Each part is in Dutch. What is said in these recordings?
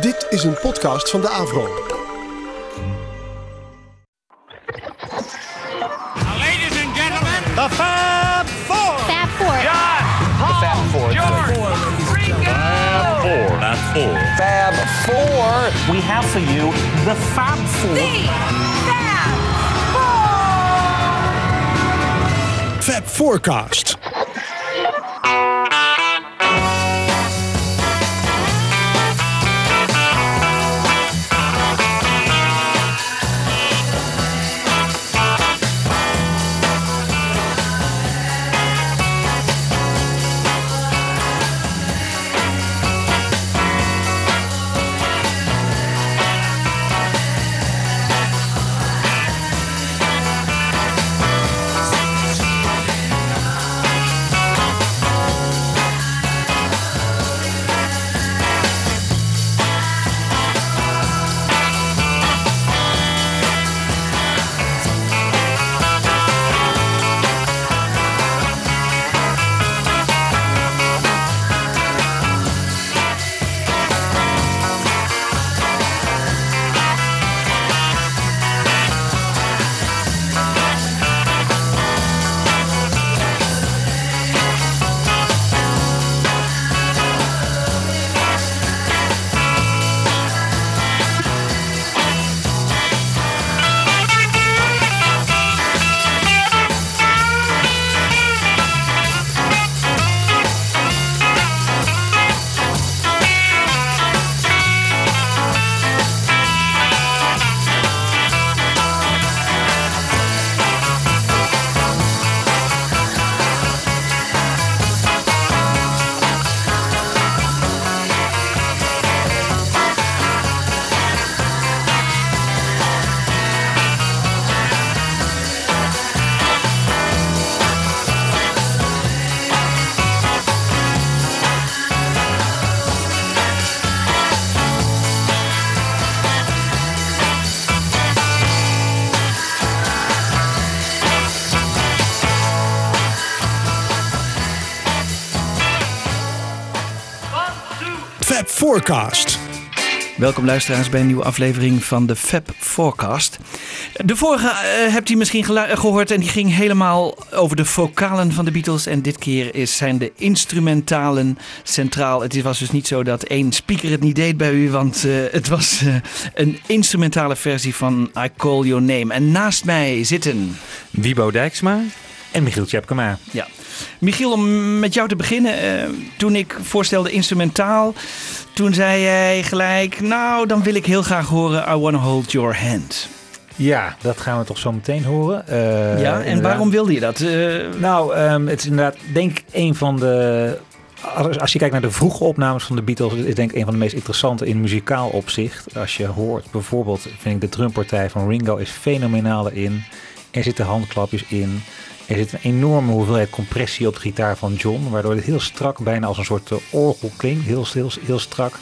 Dit is een podcast van de Avro. Ladies and gentlemen, The Fab Four. Fab Four. John, Paul, George, Ringo. Fab Four. Fab Four. We have for you the Fab Four. Fab Forecast. Fab Forecast. Welkom luisteraars bij een nieuwe aflevering van de Fab Forecast. De vorige eh, hebt u misschien eh, gehoord en die ging helemaal over de vocalen van de Beatles. En dit keer is, zijn de instrumentalen centraal. Het was dus niet zo dat één speaker het niet deed bij u, want eh, het was eh, een instrumentale versie van I Call Your Name. En naast mij zitten... Wibo Dijksma. En Michiel Tjepkema. Ja. Michiel, om met jou te beginnen. eh, toen ik voorstelde instrumentaal, toen zei jij gelijk... Nou, dan wil ik heel graag horen I Wanna Hold Your Hand. Ja, dat gaan we toch zo meteen horen. Eh, ja, en inderdaad. waarom wilde je dat? Eh, Nou, ehm, het is inderdaad denk ik een van de... Als, je kijkt naar de vroege opnames van de Beatles, is denk ik een van de meest interessante in muzikaal opzicht. Als je hoort, bijvoorbeeld, vind ik de drumpartij van Ringo is fenomenaal erin. Er zitten handklapjes in. Er zit een enorme hoeveelheid compressie op de gitaar van John, waardoor het heel strak, bijna als een soort eh, orgel klinkt. Heel, heel, heel strak.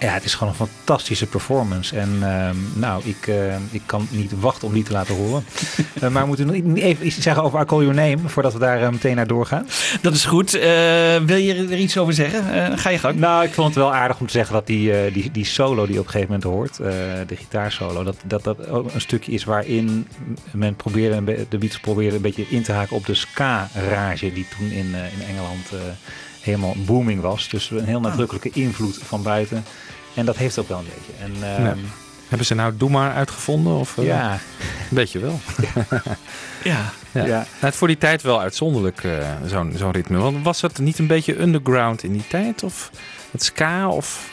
Ja, het is gewoon een fantastische performance. En ehm, nou, ik, eh, ik kan niet wachten om die te laten horen. Eh, maar we moeten nog even iets zeggen over I Call Your Name, voordat we daar eh, meteen naar doorgaan. dat is goed. Wil je er iets over zeggen? Ga je gang. Nou, ik vond het wel aardig om te zeggen dat die, die, die solo die je op een gegeven moment hoort, de gitaarsolo, dat, dat dat ook een stukje is waarin men probeerde, de Beatles probeerde een beetje in te haken op de ska-rage die toen in, in Engeland helemaal booming was. Dus een heel nadrukkelijke invloed van buiten. En dat heeft ook wel een beetje. En, ehm. Hebben ze nou Doe maar uitgevonden? Of, eh, ja, Een beetje wel. Ja. Ja. ja. Nou, het voor die tijd wel uitzonderlijk, eh, zo'n zo'n ritme. Want was het niet een beetje underground in die tijd? Of het ska? Of...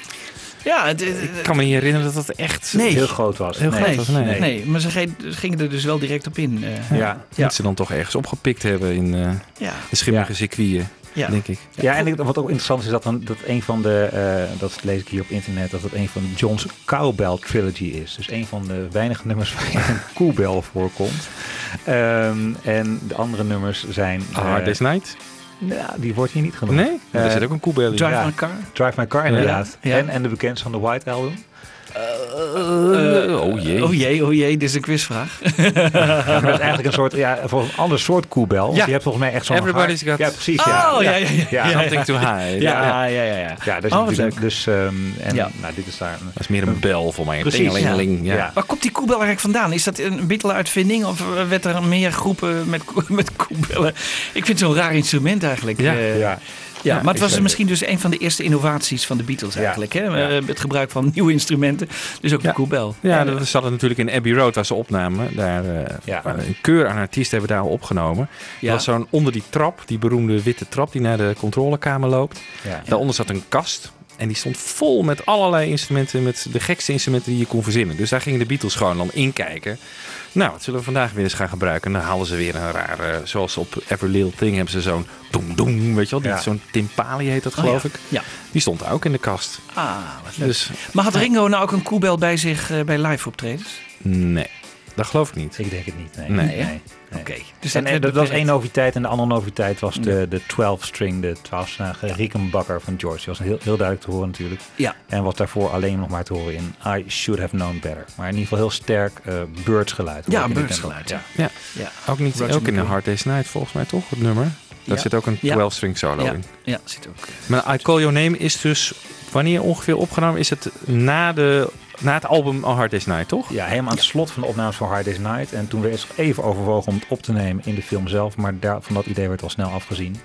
Ja, het, het- Ik kan me niet herinneren dat dat echt... Nee. heel groot was. Heel groot nee, was, nee. nee. maar ze ge- ze gingen er dus wel direct op in. eh. Ja. Ja. Dat ze dan toch ergens opgepikt hebben in eh, ja. de schimmige Ja. circuiten, Ja. denk ik. Ja, en wat ook interessant is dat, dan, dat een van de, eh, dat lees ik hier op internet, dat het een van John's Cowbell Trilogy is. Dus een van de weinige nummers waar een koebel voorkomt. Ehm, en de andere nummers zijn... A eh, Hard Day's Night? nou, die wordt hier niet genoemd. Nee? Eh, er zit ook een koebel in. Drive Ja. My Car. Drive My Car inderdaad. Ja. En, en de bekendste van de White Album. Eh, oh jee. Oh jee, oh jee, dit is een quizvraag. Ja, dat is eigenlijk een soort, ja, voor een ander soort koebel. Ja. Je hebt volgens mij echt zo'n Everybody's got- Ja, precies. Ja. Oh, ja, ja, ja. Ja. Something to hide. Ja, ja, ja. ja. Ja, dus, Oh, wat dus, dus ehm, en Ja. nou, dit is daar. Dat is meer een bel voor mij. Precies, Tingelingeling, ja. ja. Ja. Waar komt die koebel eigenlijk vandaan? Is dat een Beatle-uitvinding of werd er meer groepen met, met koebellen? Ik vind het zo'n raar instrument eigenlijk. Ja. Eh, ja. Ja, maar het was misschien dus een van de eerste innovaties van de Beatles eigenlijk. Hè? Eh, Het gebruik van nieuwe instrumenten. Dus ook de koebel. Ja, dat zat het natuurlijk in Abbey Road waar ze opnamen. Daar eh, een keur aan artiesten hebben daar al opgenomen. Er was zo'n onder die trap, die beroemde witte trap die naar de controlekamer loopt. Daaronder zat een kast. En die stond vol met allerlei instrumenten, met de gekste instrumenten die je kon verzinnen. Dus daar gingen de Beatles gewoon dan inkijken. Nou, wat zullen we vandaag weer eens gaan gebruiken? En dan haalden ze weer een rare, zoals op Every Little Thing hebben ze zo'n dong dong, weet je wel? Die- Ja. Zo'n timpali heet dat Oh, geloof ja. ik. Ja. Die stond daar ook in de kast. Ah, wat leuk. Dus Maar had Ringo nou ook een koebel bij zich eh, bij live optredens? nee, dat geloof ik niet. Ik denk het niet. Nee. Nee? Nee. Oké. Dus En, dat was één noviteit. En de andere noviteit was de, de 12-string, de 12-snarige Rickenbacker van George. Die was heel, heel duidelijk te horen natuurlijk. Ja. En was daarvoor alleen nog maar te horen in I Should Have Known Better. Maar in ieder geval heel sterk uh, Birds geluid. Ja, hoor ik in Birds dit nummer. geluid, Ja. Ja. Ja. Ook, niet, Roger ook in een McGee. Hard Day's Night volgens mij toch, het nummer? Daar Ja. zit ook een Ja. 12-string solo Ja. in. ja, zit ook. Maar I Call Your Name is dus wanneer ongeveer opgenomen? Is het na, de, na het album A Hard Day's Night, toch? Ja, helemaal aan het slot van de opnames van Hard Day's Night. En toen werd er even overwogen om het op te nemen in de film zelf. Maar daar, van dat idee werd al snel afgezien.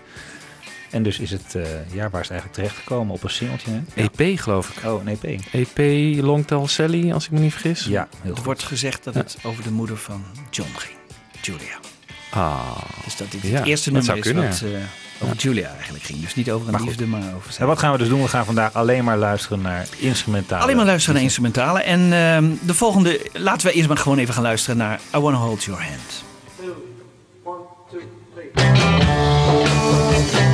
En dus is het, eh, ja, waar is het eigenlijk terechtgekomen? Op een singeltje, hè? EP geloof ik. Oh, een EP. EP Long Tall Sally, als ik me niet vergis. Ja, heel Er goed. wordt gezegd dat Ja. het over de moeder van John ging, Julia. Ah. Dus dat dit Ja, het eerste dat nummer is zou wat kunnen, eh, over Julia eigenlijk ging. Dus niet over een liefde, maar over En zijn. wat gaan we dus doen? We gaan vandaag alleen maar luisteren naar instrumentale. Alleen maar luisteren naar instrumentale. En ehm, de volgende, laten we eerst maar gewoon even gaan luisteren naar I Wanna Hold Your Hand. Ja,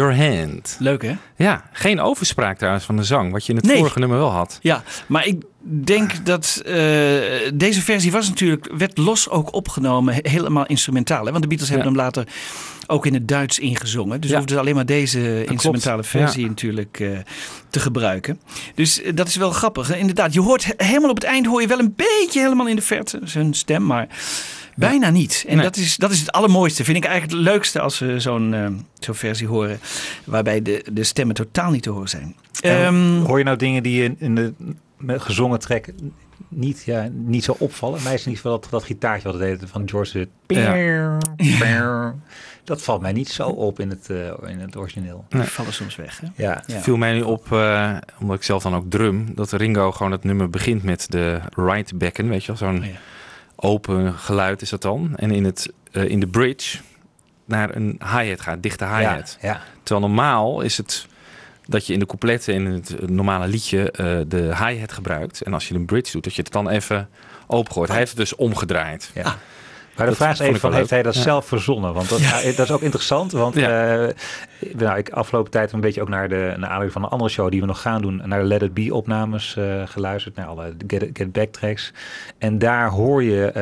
Hold Your Hand. leuk hè? Ja, geen overspraak trouwens van de zang, wat je in het Nee. vorige nummer wel had. Ja, maar ik denk dat eh, deze versie was natuurlijk, werd los ook opgenomen, he- helemaal instrumentaal. Hè? Want de Beatles hebben hem later ook in het Duits ingezongen. Dus Ja. we hoefden alleen maar deze instrumentale versie Ja. natuurlijk eh, te gebruiken. Dus eh, dat is wel grappig. hè. Inderdaad, je hoort he- helemaal op het eind hoor je wel een beetje helemaal in de verte zijn stem, maar Bijna niet. En Nee. dat, is, dat is het allermooiste. Vind ik eigenlijk het leukste als we zo'n eh, zo'n versie horen. Waarbij de, de stemmen totaal niet te horen zijn. Ehm, hoor je nou dingen die in, in de met gezongen track niet, ja, niet zo opvallen? Mij is niet wel dat, dat gitaartje wat het deed van George. de Dat valt mij niet zo op in het, eh, in het origineel. die vallen soms weg. Hè? Ja, Ja. Viel mij nu op, eh, omdat ik zelf dan ook drum, dat Ringo gewoon het nummer begint met de right becken, weet je wel, zo'n Oh ja. Open geluid is dat dan. En in, het, eh, in de bridge naar een hi-hat gaat, dichte hi-hat. ja, ja. Terwijl normaal is het dat je in de coupletten in het normale liedje eh, de hi-hat gebruikt. En als je een bridge doet, dat je het dan even opengooit. Hij heeft het dus omgedraaid. Ja. Maar de Dat vraag is even, van, heeft hij dat zelf verzonnen? Want dat, Ja. eh, dat is ook interessant. Want Ja. eh, nou, ik afgelopen tijd een beetje ook naar de naar aanleiding van een andere show die we nog gaan doen, naar de Let It Be opnames eh, geluisterd, naar alle Get, Get Back tracks. En daar hoor je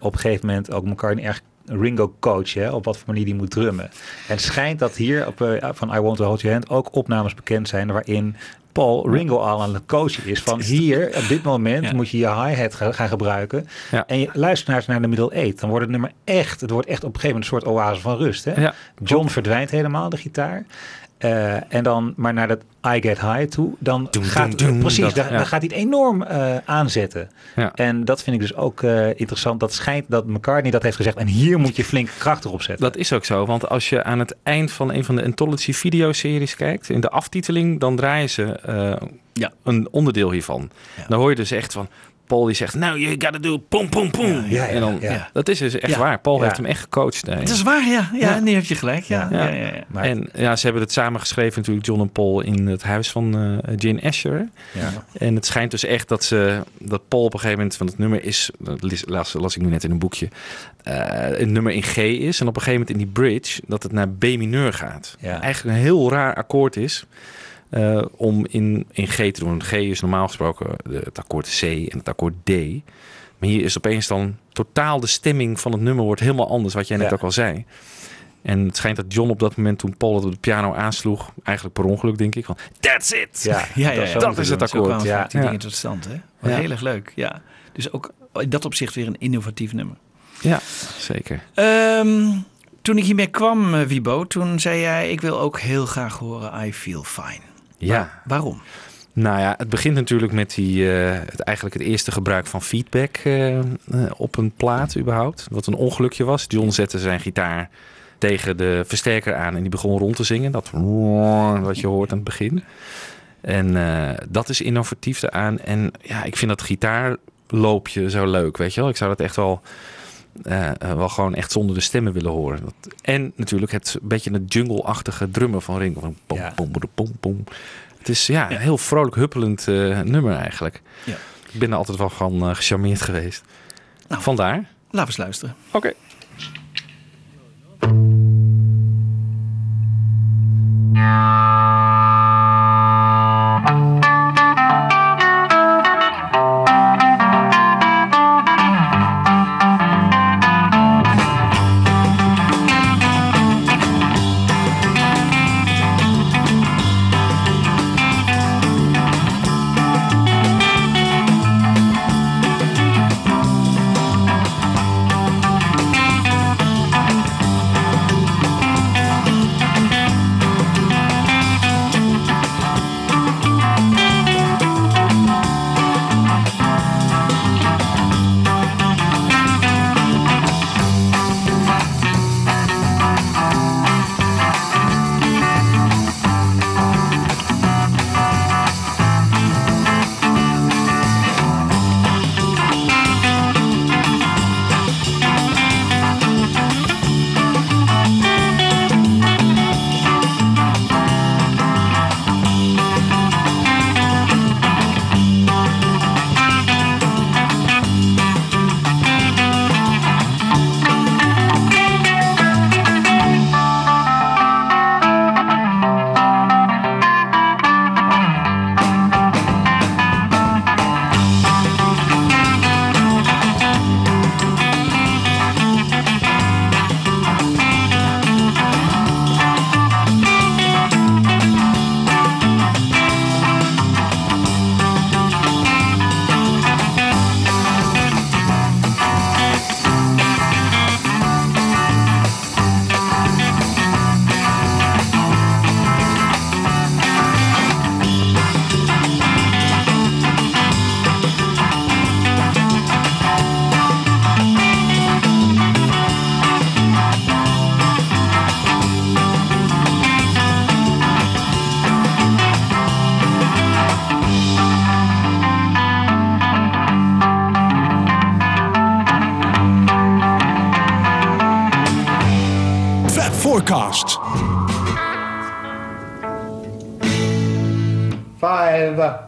op een gegeven moment ook McCartney erg Ringo coachen, hè, op wat voor manier die moet drummen. En het schijnt dat hier op, van I Want To Hold Your Hand ook opnames bekend zijn waarin Paul Ringo al aan het coachen is van hier op dit moment Ja. moet je je hi-hat ga- gaan gebruiken Ja. en je luistert naar, de middle eight, dan wordt het nummer echt, het wordt echt op een gegeven moment een soort oase van rust. Hè? Ja, John verdwijnt helemaal, de gitaar. Eh, en dan maar naar dat I Get High toe, dan Doem, gaat doem, doem, precies, dat, daar, ja. dan gaat hij het enorm eh, aanzetten. Ja. En dat vind ik dus ook eh, interessant. Dat schijnt dat McCartney dat heeft gezegd. En hier moet je flink krachtig op zetten. Dat is ook zo, want als je aan het eind van een van de Anthology videoseries kijkt, in de aftiteling, dan draaien ze Ja. een onderdeel hiervan. Dan hoor je dus echt van, Paul die zegt, nou, you gotta do boom, boom, boom. Ja, ja, en dan. Dat is dus echt waar. Paul heeft hem echt gecoacht. Het is waar, ja. Ja, Ja. nu heb je gelijk. Ja, Ja. ja. En ja, ze hebben het samen geschreven natuurlijk, John en Paul, in het huis van eh Gene Asher. ja. En het schijnt dus echt dat, ze, dat Paul op een gegeven moment van het nummer is, dat las, las, ik nu net in een boekje, eh een nummer in G is. En op een gegeven moment in die bridge dat het naar B mineur gaat. Ja. Eigenlijk een heel raar akkoord is eh, om in, in G te doen. G is normaal gesproken het akkoord C en het akkoord D. Maar hier is opeens dan totaal de stemming van het nummer wordt helemaal anders, wat jij net Ja. ook al zei. En het schijnt dat John op dat moment toen Paul het op de piano aansloeg, eigenlijk per ongeluk denk ik, van that's it! Ja, Ja, ja, Dat is het. Zo akkoord. Ja. die dingen tot stand. Hè? Heel erg leuk, ja. Dus ook in dat opzicht weer een innovatief nummer. Ja, zeker. Ehm, toen ik hiermee kwam, eh, Wibo, toen zei jij... ik wil ook heel graag horen I Feel Fine. Ja. Waar- waarom? Nou ja, het begint natuurlijk met die, eh, het, eigenlijk het eerste gebruik van feedback eh, eh, op een plaat überhaupt. Wat een ongelukje was. John zette zijn gitaar tegen de versterker aan en die begon rond te zingen. Dat wat je hoort aan het begin. En dat is innovatief eraan. En ja, ik vind dat gitaarloopje zo leuk, weet je wel. Ik zou dat echt wel, eh, eh, wel gewoon echt zonder de stemmen willen horen. Dat, en natuurlijk het beetje het jungle-achtige drummen van Ringo. Van pom, Ja. pom, pom, pom. Het is ja, een heel vrolijk huppelend eh, nummer eigenlijk. Ja. Ik ben er altijd wel van gecharmeerd geweest. Nou. Vandaar. Laten we eens luisteren. Oké. Fab Forecast. Five.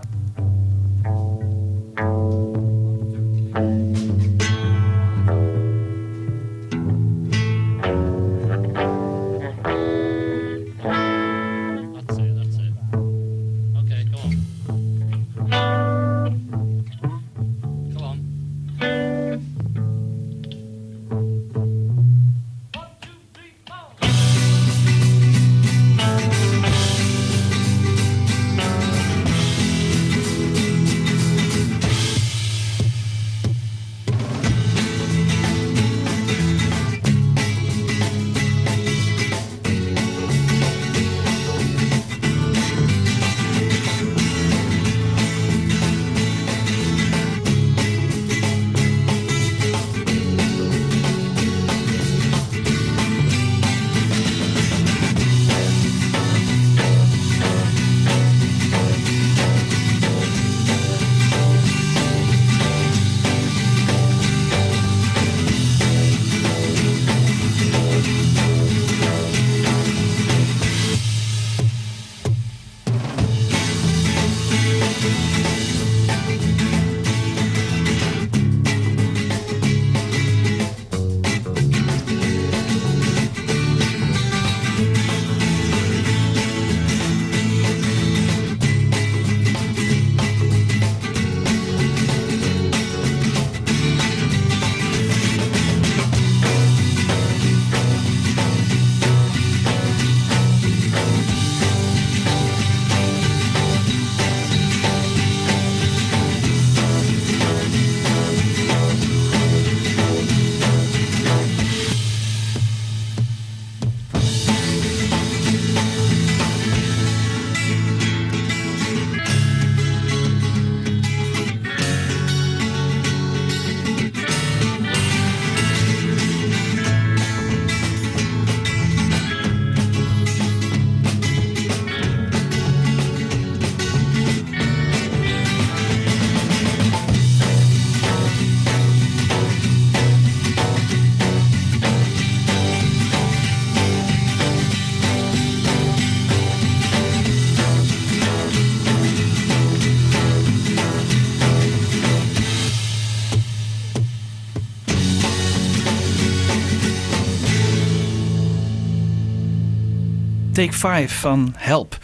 Take 5 van Help.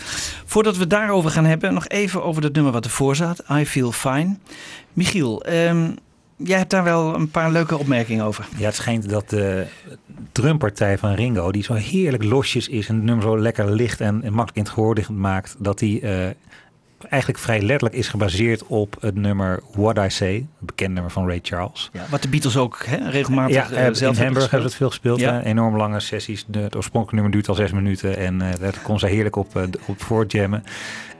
Voordat we daarover gaan hebben, nog even over het nummer wat ervoor zat. I Feel Fine. Michiel, ehm, jij hebt daar wel een paar leuke opmerkingen over. Ja, het schijnt dat de drumpartij van Ringo, die zo heerlijk losjes is en het nummer zo lekker licht en, makkelijk in het gehoor maakt, dat die eh, eigenlijk vrij letterlijk is gebaseerd op het nummer What I Say, het bekende nummer van Ray Charles. Ja, wat de Beatles ook hè, regelmatig Ja, eh, zelf in Hamburg hebben ze het veel gespeeld. Ja. hè. Enorm lange sessies. De, het oorspronkelijke nummer duurt al zes minuten en eh, daar kon ze heerlijk op, eh, op voorjammen.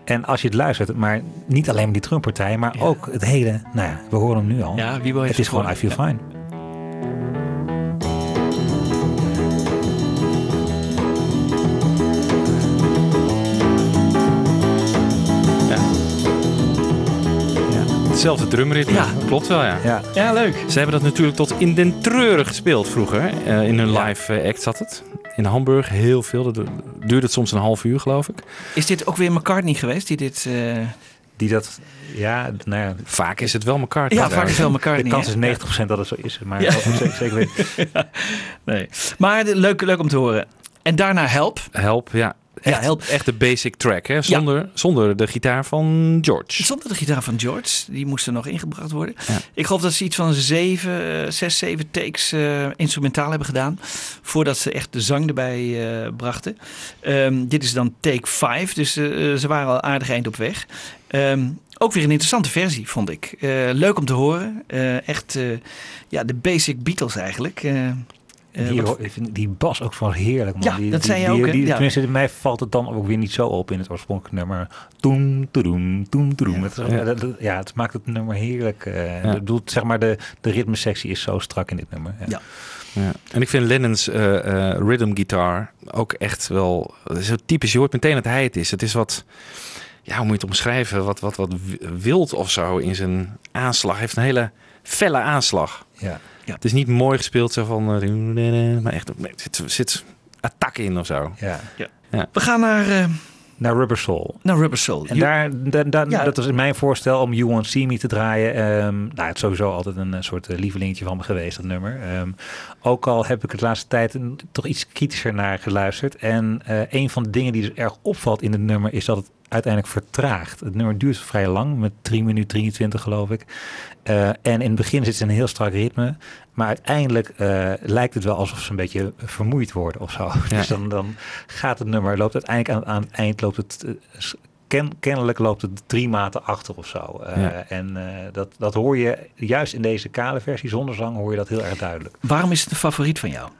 En als je het luistert, maar niet alleen die drumpartij, maar ook het hele, nou ja, we horen hem nu al. Ja, wie wil je het is gewoon I Feel Fine. Hetzelfde drumritme. Ja. Klopt wel, ja. Ja, Ja, leuk. Ze hebben dat natuurlijk tot in den treuren gespeeld vroeger. Eh, in hun live eh, act zat het. In Hamburg heel veel. Dat duurde het soms een half uur, geloof ik. Is dit ook weer McCartney geweest die dit... eh, die dat, ja, nou ja, Vaak is het wel elkaar. ja, vaak is wel de McCartney. kans is 90% dat het zo is, maar Ja. zeker, zeker weten. Nee. Maar de- leuk, leuk om te horen. En daarna Help. Help, ja. Echt, Ja, Help. echt de basic track, hè? Zonder, zonder de gitaar van George. Zonder de gitaar van George. Die moest er nog ingebracht worden. Ja. Ik geloof dat ze iets van zeven, eh, zes, zeven takes eh, instrumentaal hebben gedaan. Voordat ze echt de zang erbij eh, brachten. Ehm, dit is dan take 5. Dus ze waren al aardig eind op weg. Ehm, ook weer een interessante versie, vond ik. Leuk om te horen. Echt ja, de basic Beatles eigenlijk. Eh, Die, wat- ik vind die bas ook van heerlijk, man. Ja, die, dat die- zei je die- ook, hè? die- Ja. Tenminste, mij valt het dan ook weer niet zo op in het oorspronkelijke nummer. Toem, toedoem, toem, toedoem. Het, Ja. dat- dat- ja, het maakt het nummer heerlijk. Ik bedoel, zeg maar, de, de ritmesectie is zo strak in dit nummer. Ja. Ja. Ja. En ik vind Lennon's eh, eh, rhythm guitar ook echt wel zo typisch. Je hoort meteen dat hij het is. Het is wat, ja, hoe moet je het omschrijven? Wat, wat, wat wild of zo in zijn aanslag. Hij heeft een hele felle aanslag. Ja. Het is niet mooi gespeeld zo van, eh, maar echt, nee, het zit, zit attack in of zo. Ja. We gaan naar, eh, Naar Rubber Soul. naar Rubber Soul. En You- daar, da- da- Ja. dat was mijn voorstel om You Won't See Me te draaien. Ehm, nou, het is sowieso altijd een soort eh, lievelingetje van me geweest, dat nummer. Ehm, ook al heb ik het de laatste tijd een- toch iets kritischer naar geluisterd. En eh, een van de dingen die dus erg opvalt in het nummer is dat het uiteindelijk vertraagt. Het nummer duurt vrij lang, met 3 minuten 23 geloof ik. Eh, en in het begin zit ze een heel strak ritme. Maar uiteindelijk eh, lijkt het wel alsof ze een beetje vermoeid worden of zo. Dus dan, dan gaat het nummer, loopt uiteindelijk aan, aan het eind loopt het. eh, ken- kennelijk loopt het drie maten achter of zo. Eh, Ja. En dat, dat hoor je juist in deze kale versie zonder zang hoor je dat heel erg duidelijk. Waarom is het een favoriet van jou?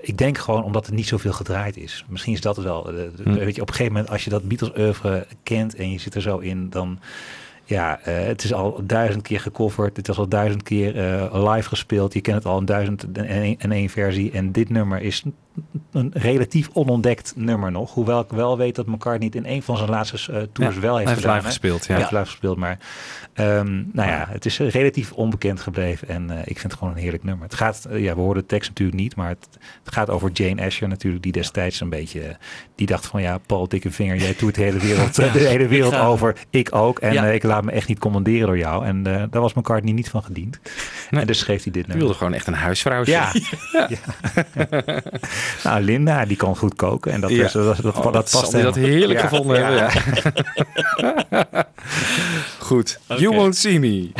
Ik denk gewoon omdat er niet zoveel gedraaid is. Misschien is dat het wel. Hm. Weet je, op een gegeven moment als je dat Beatles oeuvre kent en je zit er zo in, dan ja, eh, het is al duizend keer gecoverd. Het is al duizend keer eh, live gespeeld. Je kent het al een duizend en één versie. En dit nummer is een, relatief onontdekt nummer nog. Hoewel ik wel weet dat McCartney het in een van zijn laatste eh, tours Ja, wel heeft hij heeft gedaan. live gespeeld, ja. Hij heeft live gespeeld, maar ehm, nou ja, het is eh, relatief onbekend gebleven. En eh, ik vind het gewoon een heerlijk nummer. Het gaat, ja, we horen de tekst natuurlijk niet, maar het, het gaat over Jane Asher natuurlijk, die destijds een beetje, die dacht van ja, Paul, dikke vinger, jij doet de hele wereld, de hele wereld ik over. Ik ook. En ik laat me echt niet commanderen door jou. En daar was McCartney niet van gediend. Nee. En dus schreef hij dit nummer. wilde gewoon echt een huisvrouwtje. Ja. ja. nou, Linda, die kan goed koken. En dat, Ja. is, dat, dat, Oh, dat dat past heerlijk Ja. gevonden Ja. hebben. Ja. Goed. You won't see me.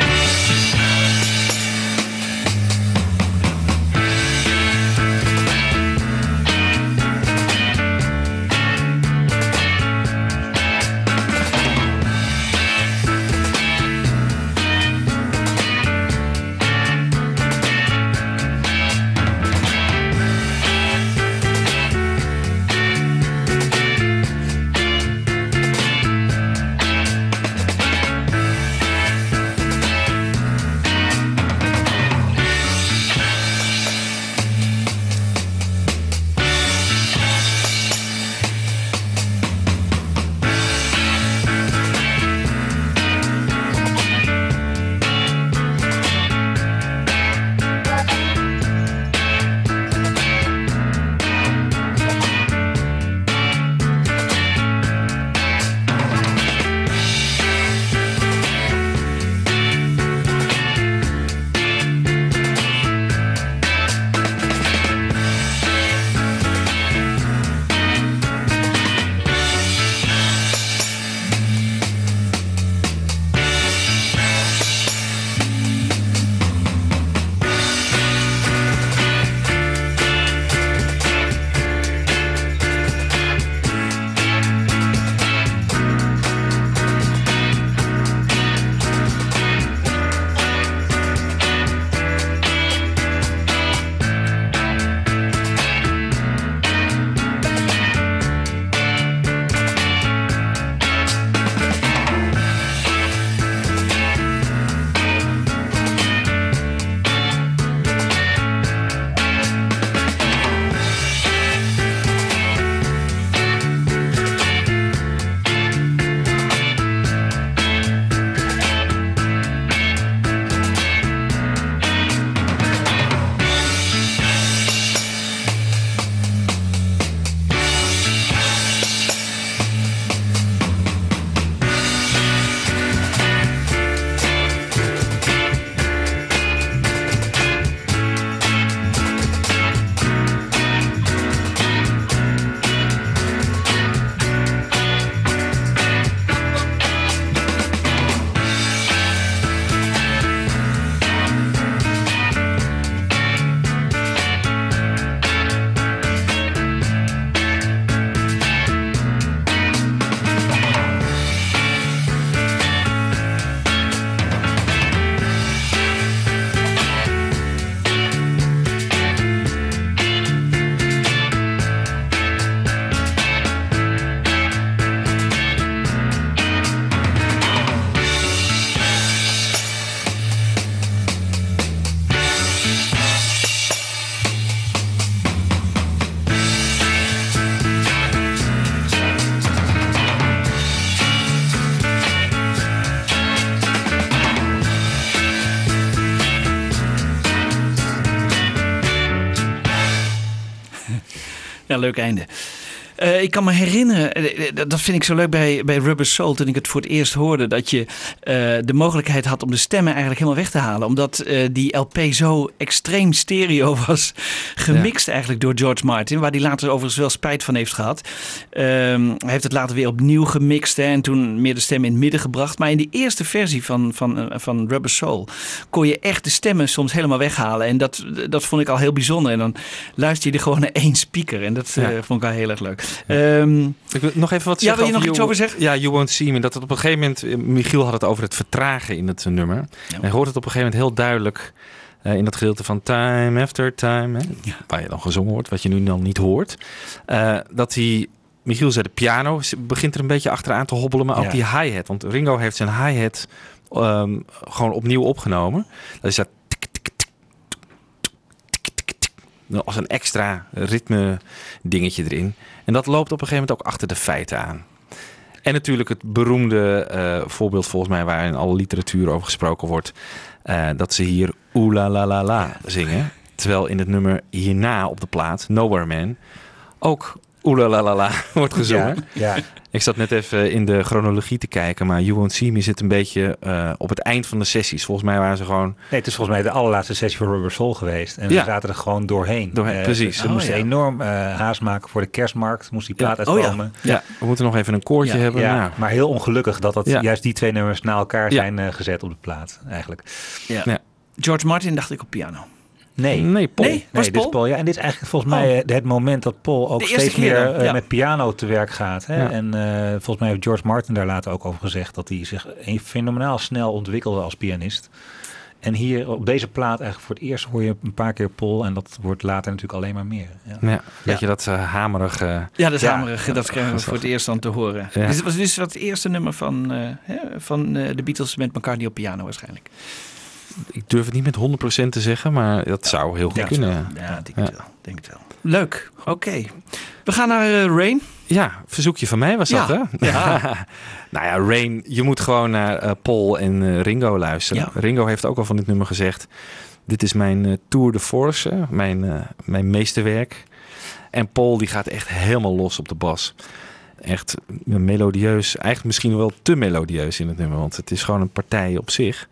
Ja, leuk einde. Eh, ik kan me herinneren, eh, eh, dat vind ik zo leuk bij, bij Rubber Soul, toen ik het voor het eerst hoorde, dat je de mogelijkheid had om de stemmen eigenlijk helemaal weg te halen. Omdat die LP zo extreem stereo was gemixt eigenlijk door George Martin, waar hij later overigens wel spijt van heeft gehad. Ehm, hij heeft het later weer opnieuw gemixt hè, en toen meer de stem in het midden gebracht. Maar in die eerste versie van, van, van Rubber Soul kon je echt de stemmen soms helemaal weghalen. En dat, dat vond ik al heel bijzonder. En dan luister je er gewoon naar één speaker. En dat Ja. vond ik wel heel erg leuk. Ehm, Ik wil nog even wat Ja, zeggen. wil je nog over iets You- over zeggen? Ja, You Won't See Me. Dat het op een gegeven moment... eh, Michiel had het over het vertragen in het eh, nummer. En je hoort het op een gegeven moment heel duidelijk... eh, in dat gedeelte van Time After Time. Hè, Waar je dan gezongen wordt, wat je nu dan niet hoort. dat hij... Michiel zei de piano begint er een beetje achteraan te hobbelen. Maar ook Ja. die hi-hat. Want Ringo heeft zijn hi-hat ehm, gewoon opnieuw opgenomen. Dat is dat... Als een extra ritme dingetje erin. En dat loopt op een gegeven moment ook achter de feiten aan. En natuurlijk het beroemde eh, voorbeeld volgens mij waar in alle literatuur over gesproken wordt. eh, dat ze hier Oeh la la la la zingen. Terwijl in het nummer hierna op de plaat, Nowhere Man, ook Oeh la la la la wordt gezongen. Ja, ja. Ik zat net even in de chronologie te kijken, maar You Won't See Me zit een beetje eh, op het eind van de sessies. Volgens mij waren ze gewoon... Nee, het is volgens mij de allerlaatste sessie van Rubber Soul geweest. En Ja. we zaten er gewoon doorheen. Doorheen, Eh, precies. Ze Oh, moesten ja. enorm eh, haast maken voor de kerstmarkt. Moest die plaat Ja. Oh, ja. uitkomen. Ja, we moeten nog even een koortje Ja, hebben. Ja, Nou, maar heel ongelukkig dat dat Ja. juist die twee nummers na elkaar Ja. zijn gezet op de plaat, eigenlijk. ja. Ja. George Martin dacht ik op piano. Nee. nee, Paul. Nee? Was Nee, dit is Paul? Paul. Ja, en dit is eigenlijk volgens mij eh, het moment dat Paul ook steeds keer meer eh, ja. met piano te werk gaat. Hè? Ja. En eh, volgens mij heeft George Martin daar later ook over gezegd dat hij zich een- fenomenaal snel ontwikkelde als pianist. En hier op deze plaat eigenlijk voor het eerst hoor je een paar keer Paul en dat wordt later natuurlijk alleen maar meer. Ja. Ja, weet je dat uh, hamerig... eh, Ja, dat is Ja. hamerig. Dat krijgen we voor het eerst dan te horen. Ja. Dit was dus het eerste nummer van, eh, hè, van eh, de Beatles met McCartney op piano waarschijnlijk. Ik durf het niet met 100% te zeggen, maar dat zou heel goed Ja, kunnen. Ja, denk Ja. het wel. Denk het wel. Leuk. Oké. We gaan naar eh, Rain. Ja, verzoekje van mij was dat, Ja. hè? nou ja, Rain, je moet gewoon naar eh, Paul en eh, Ringo luisteren. Ja. Ringo heeft ook al van dit nummer gezegd... dit is mijn eh, tour de force, mijn, eh, mijn meesterwerk. En Paul die gaat echt helemaal los op de bas. Echt melodieus, eigenlijk misschien wel te melodieus in het nummer... want het is gewoon een partij op zich.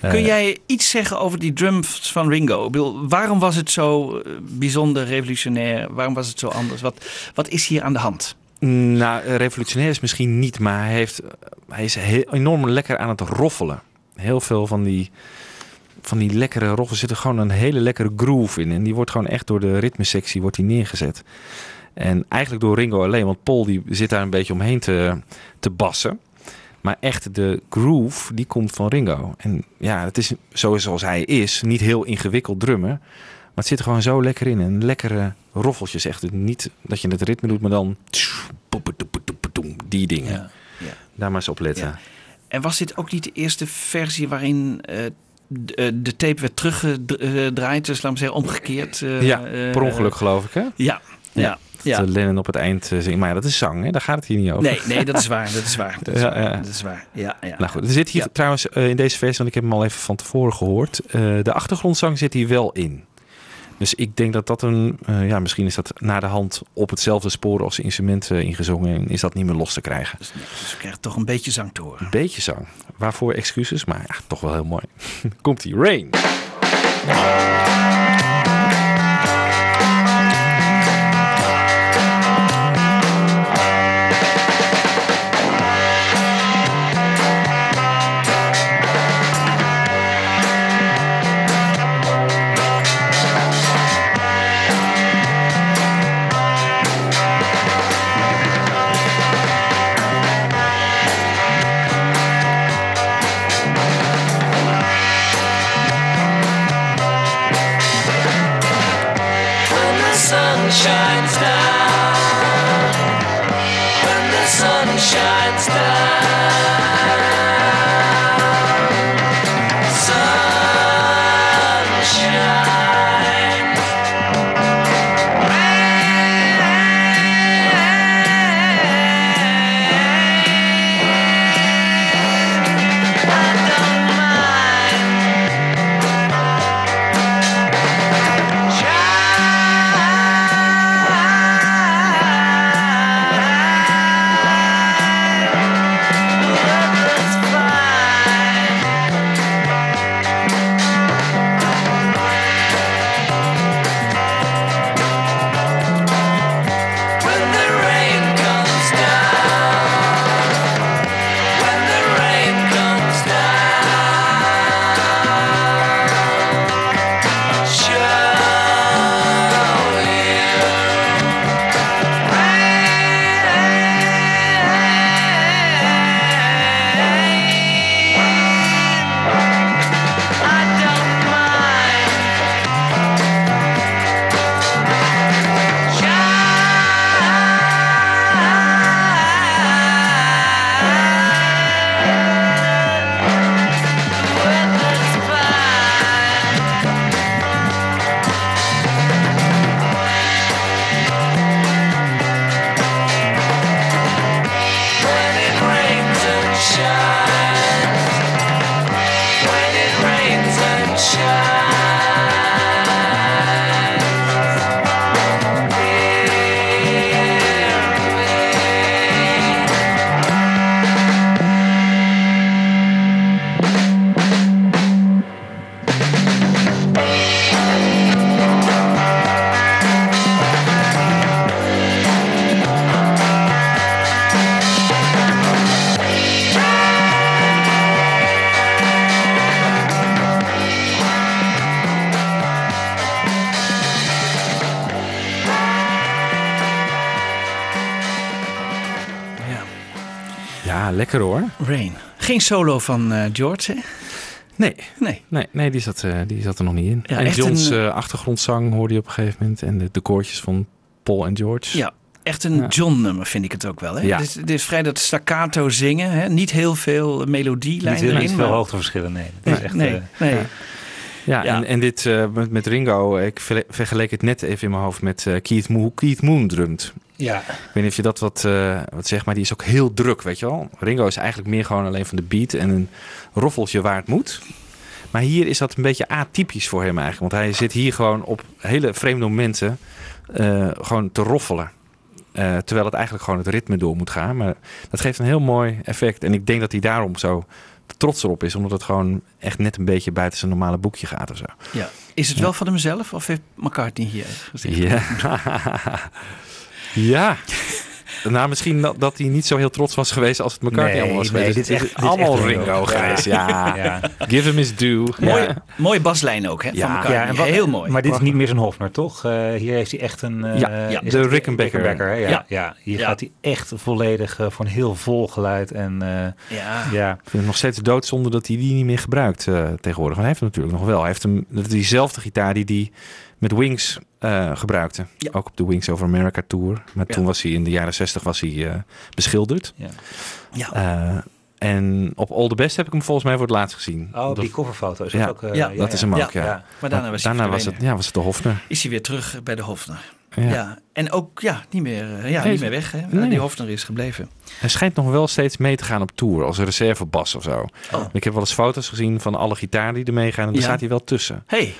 Kun Eh, jij iets zeggen over die drums van Ringo? Ik bedoel, waarom was het zo eh, bijzonder, revolutionair? Waarom was het zo anders? Wat, wat is hier aan de hand? Nou, revolutionair is misschien niet, maar hij, heeft, hij is heel, enorm lekker aan het roffelen. Heel veel van die, van die lekkere roffels zitten gewoon een hele lekkere groove in. En die wordt gewoon echt door de ritmesectie wordt die neergezet. En eigenlijk door Ringo alleen, want Paul die zit daar een beetje omheen te, te bassen. Maar echt de groove, die komt van Ringo. En ja, het is zoals hij is, niet heel ingewikkeld drummen. Maar het zit er gewoon zo lekker in. En lekkere roffeltjes. Echt niet dat je het ritme doet, maar dan... Die dingen. Ja. Ja. Daar maar eens op letten. Ja. En was dit ook niet de eerste versie waarin eh, de, eh, de tape werd teruggedraaid? Dus laten we zeggen omgekeerd. eh, Ja, eh, per ongeluk geloof ik, hè? Ja, ja, ja. Eh, Lennon op het eind eh, zingt. Maar ja, dat is zang, hè? Daar gaat het hier niet over. Nee, nee, dat is waar. Dat is waar. Dat is Ja, waar. ja. Dat is waar. Ja, ja. Nou goed, er zit hier trouwens eh, in deze versie, want ik heb hem al even van tevoren gehoord. eh, de achtergrondzang zit hier wel in. Dus ik denk dat dat een, ja, misschien is dat naar de hand op hetzelfde spoor als instrumenten ingezongen en is dat niet meer los te krijgen. Dus, nee, dus we krijgen toch een beetje zang te horen. Een beetje zang. Waarvoor excuses, maar ja, toch wel heel mooi. Komt ie, Rain. Rain solo van eh, George, hè? Nee, Nee. nee, nee die, zat, eh, die zat er nog niet in. Ja, en John's een- eh, achtergrondzang hoorde je op een gegeven moment. En de, de koortjes van Paul en George. Ja, echt een Ja. John-nummer vind ik het ook wel. Hè? Ja. Het, is, het is vrij dat staccato zingen. Hè? Niet heel veel melodielijn Niet, heel- erin. niet veel maar- hoogteverschillen, nee. Het is Nee, echt, nee, eh, nee. Ja, Ja. En, en dit eh, met, met Ringo, ik vergeleek het net even in mijn hoofd met eh, Keith, Moon, Keith Moon drumt. Ja. Ik weet niet of je dat wat, eh, wat zegt, maar die is ook heel druk, weet je wel. Ringo is eigenlijk meer gewoon alleen van de beat en een roffeltje waar het moet. Maar hier is dat een beetje atypisch voor hem eigenlijk. Want hij zit hier gewoon op hele vreemde momenten eh, gewoon te roffelen. Eh, terwijl het eigenlijk gewoon het ritme door moet gaan. Maar dat geeft een heel mooi effect. En ik denk dat hij daarom zo trots erop is. Omdat het gewoon echt net een beetje buiten zijn normale boekje gaat of zo. Ja. Is het wel van hemzelf of heeft McCartney hier gezegd? Ja. ja. Nou, misschien dat, dat hij niet zo heel trots was geweest als het McCartney Nee, allemaal was nee, geweest. dit is Het echt- dit is allemaal echt Ringo, Ringo. geweest. Ja. Ja. Give him his due. Mooi, Ja. mooie baslijn ook, hè? Ja. Van McCartney. en wat- Heel mooi. Maar dit is niet meer zijn Hofner, toch? Eh, hier heeft hij echt een... eh, Ja, ja, is de Rickenbacker. hè? Ja, Ja. ja. hier Ja. gaat hij echt volledig eh, voor een heel vol geluid. En eh, Ja. ja, Ik vind het nog steeds doodzonde dat hij die niet meer gebruikt eh, tegenwoordig. Want hij heeft hem natuurlijk nog wel. Hij heeft hem, diezelfde gitaar die hij met Wings eh, gebruikte. Ja. Ook op de Wings Over America Tour. Maar Ja. toen was hij in de jaren 60 was hij, eh, beschilderd. ja. Ja. Eh, en op All the Best heb ik hem volgens mij voor het laatst gezien. Oh, Dat- die coverfoto is Ja, ook... eh, ja, dat is hem ook, ja. ja. Maar daarna was Daarna was het, ja, was het de Hofner. Is hij weer terug bij de Hofner. Ja. Ja. En ook ja, niet meer, eh, ja, Nee, niet meer weg. Hè? nee. Die Hofner is gebleven. Hij schijnt nog wel steeds mee te gaan op tour als reservebas of zo. Oh. Ik heb wel eens foto's gezien van alle gitaren die er meegaan en daar Ja. staat hij wel tussen. Hey,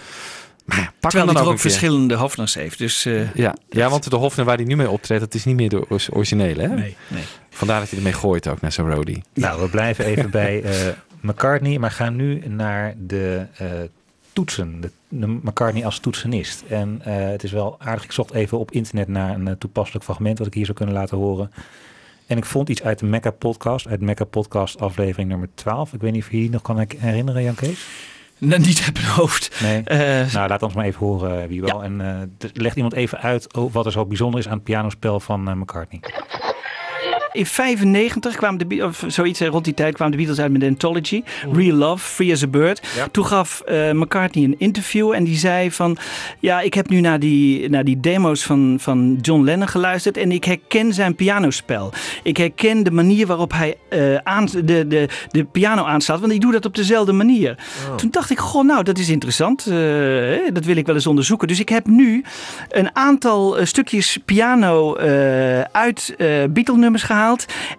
Maar ja, pak terwijl hij ook verschillende Hofners heeft. Dus eh, Ja, ja, want de Hofner waar hij nu mee optreedt, dat is niet meer de or- originele. Hè? nee, nee. Vandaar dat hij ermee gooit ook naar zijn roadie. Nou, we blijven even bij eh, McCartney, maar gaan nu naar de eh, toetsen. De, de McCartney als toetsenist. En eh, het is wel aardig. Ik zocht even op internet naar een toepasselijk fragment wat ik hier zou kunnen laten horen. En ik vond iets uit de Mecca podcast, uit Mecca podcast aflevering nummer 12. Ik weet niet of je die nog kan herinneren, Jan Kees? Niet mijn hoofd. Nee. Eh, Nou, laat ons maar even horen wie wel. En eh, d- legt iemand even uit oh, wat er zo bijzonder is aan het pianospel van eh, McCartney. In 95 kwamen de Be- of zoiets rond die tijd kwamen de Beatles uit met anthology Real Love, Free as a Bird. Toen gaf eh, McCartney een interview en die zei van ja, ik heb nu naar die, naar die demo's van, van John Lennon geluisterd en ik herken zijn pianospel. Ik herken de manier waarop hij aan, de, de, de piano aanslaat, want ik doe dat op dezelfde manier. Toen dacht ik, goh, nou, dat is interessant. Eh, dat wil ik wel eens onderzoeken. Dus ik heb nu een aantal stukjes piano uit Beatle-nummers gehaald.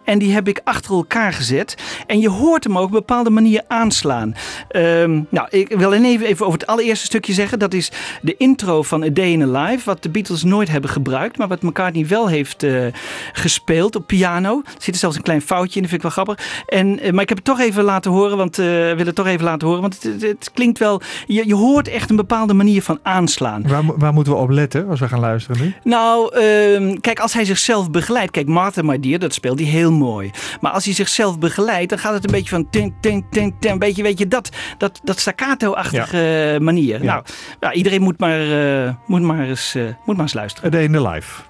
En die heb ik achter elkaar gezet. En je hoort hem ook op een bepaalde manier aanslaan. Ehm, nou, ik wil even, even over het allereerste stukje zeggen. Dat is de intro van A Day in a Life. Wat de Beatles nooit hebben gebruikt. Maar wat McCartney wel heeft eh, gespeeld op piano. Er zit er zelfs een klein foutje in. Dat vind ik wel grappig. En, eh, maar ik heb het toch even laten horen. Want eh wil het toch even laten horen. Want het, het, het klinkt wel... Je, je hoort echt een bepaalde manier van aanslaan. Waar, waar moeten we op letten als we gaan luisteren nu? Nou, ehm, kijk, als hij zichzelf begeleidt. Kijk, Martha My Dear, dat speelt hij heel mooi. Maar als hij zichzelf begeleidt, dan gaat het een beetje van... Ting, ting, ting, ting, een beetje, weet je, dat, dat, dat staccato-achtige manier. Ja. Nou, ja, iedereen moet maar, eh, moet, maar eens, eh, moet maar eens luisteren. A Day in the Life.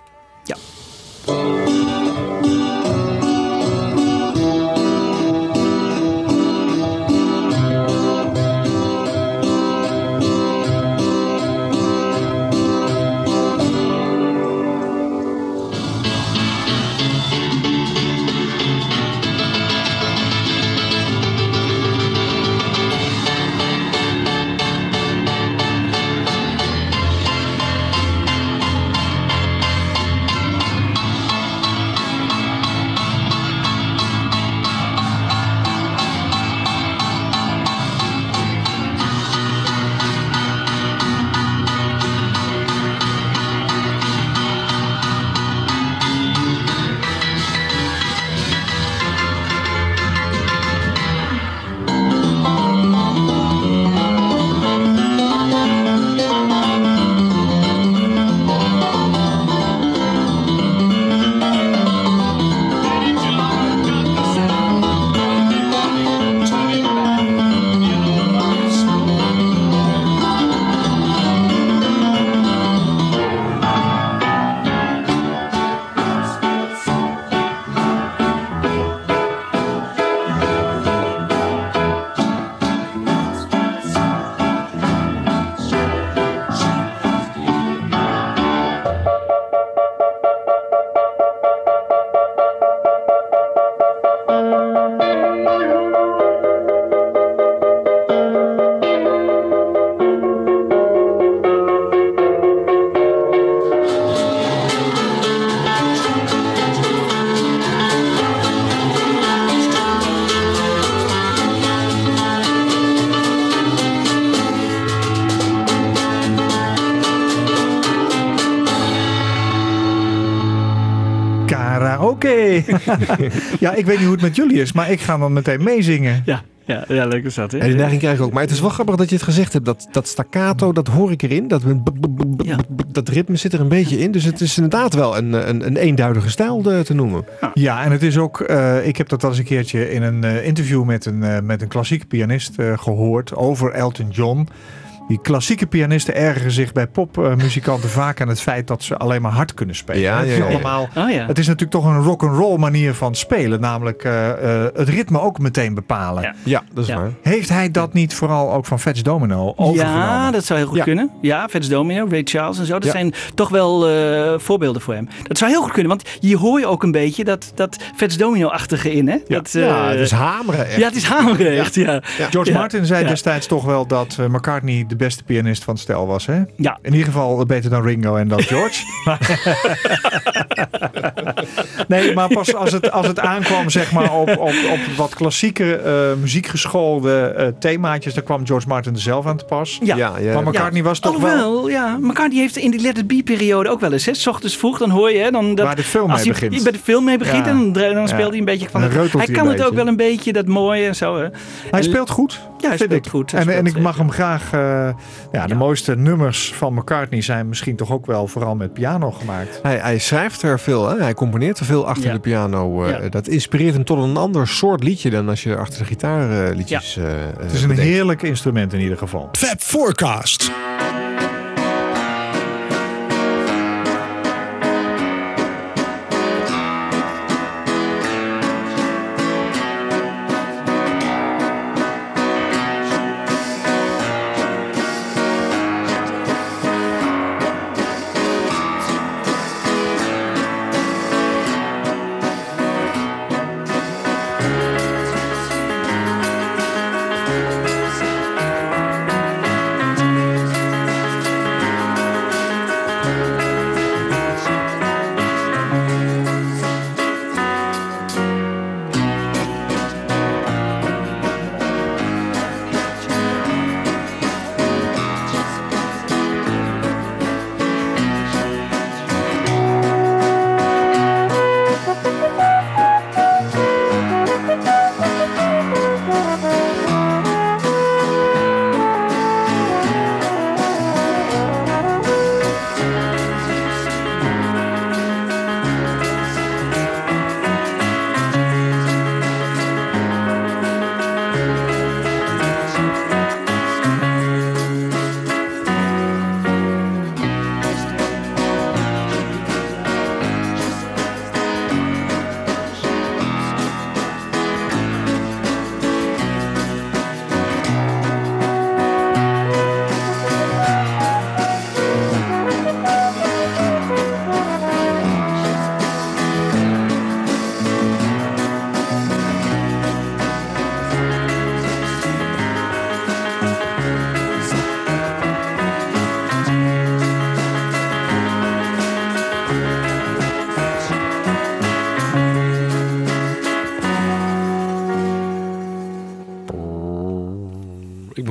Ja. Karaoke. ja, ik weet niet hoe het met jullie is, maar ik ga dan meteen meezingen. Ja, ja, ja leuk is dat, hè? En die neiging krijg ik ook. Maar het is wel grappig dat je het gezegd hebt. Dat, dat staccato, dat hoor ik erin. Dat, Ja. dat ritme zit er een beetje in. Dus het is inderdaad wel een, een, een eenduidige stijl de- te noemen. Ja, en het is ook, eh, ik heb dat al eens een keertje in een eh, interview met een, eh, met een klassieke pianist eh, gehoord over Elton John. Die klassieke pianisten ergeren zich bij popmuzikanten vaak aan het feit dat ze alleen maar hard kunnen spelen. Ja, het, is ja, ja. allemaal, Oh ja. het is natuurlijk toch een rock'n'roll manier van spelen. Namelijk eh, eh, het ritme ook meteen bepalen. Ja. Ja, dat is Ja. waar. Heeft hij dat niet vooral ook van Fats Domino overgenomen? Ja, dat zou heel goed Ja. kunnen. Ja, Fats Domino, Ray Charles en zo. Dat Ja. zijn toch wel eh, voorbeelden voor hem. Dat zou heel goed kunnen, want je hoor je ook een beetje dat, dat Fats Domino-achtige in, hè? Dat, eh, ja, het is hameren echt. ja, het is hameren echt, ja. George Ja. Martin zei Ja. destijds toch wel dat McCartney de beste pianist van het stel was. Hè? Ja. In ieder geval beter dan Ringo en dan George. Nee, maar pas als het, als het aankwam zeg maar, op, op, op wat klassieke eh, muziekgeschoolde eh, themaatjes, dan kwam George Martin er zelf aan te pas. Ja. Ja, ja. Maar McCartney was toch wel ja. McCartney heeft in die Let It Be-periode ook wel eens, hè? 's ochtends vroeg, dan hoor je, hè? Dan, dat, waar de film als mee hij begint. bij de film mee begint Ja. en dan, dan speelt Ja. hij een beetje van het- Hij hij kan het ook wel een beetje, dat mooie en zo. Hè? Hij speelt goed. Ja, hij vind speelt ik. goed. Hij En, en ik mag hem graag. eh, ja, de Ja. mooiste nummers van McCartney zijn misschien toch ook wel vooral met piano gemaakt. Hij, hij schrijft er veel, hè? hij componeert er veel achter Ja. de piano. eh, Ja. Dat inspireert hem tot een ander soort liedje dan als je achter de gitaar eh, liedjes. eh, Het is een heerlijk instrument in ieder geval. Fab Forecast.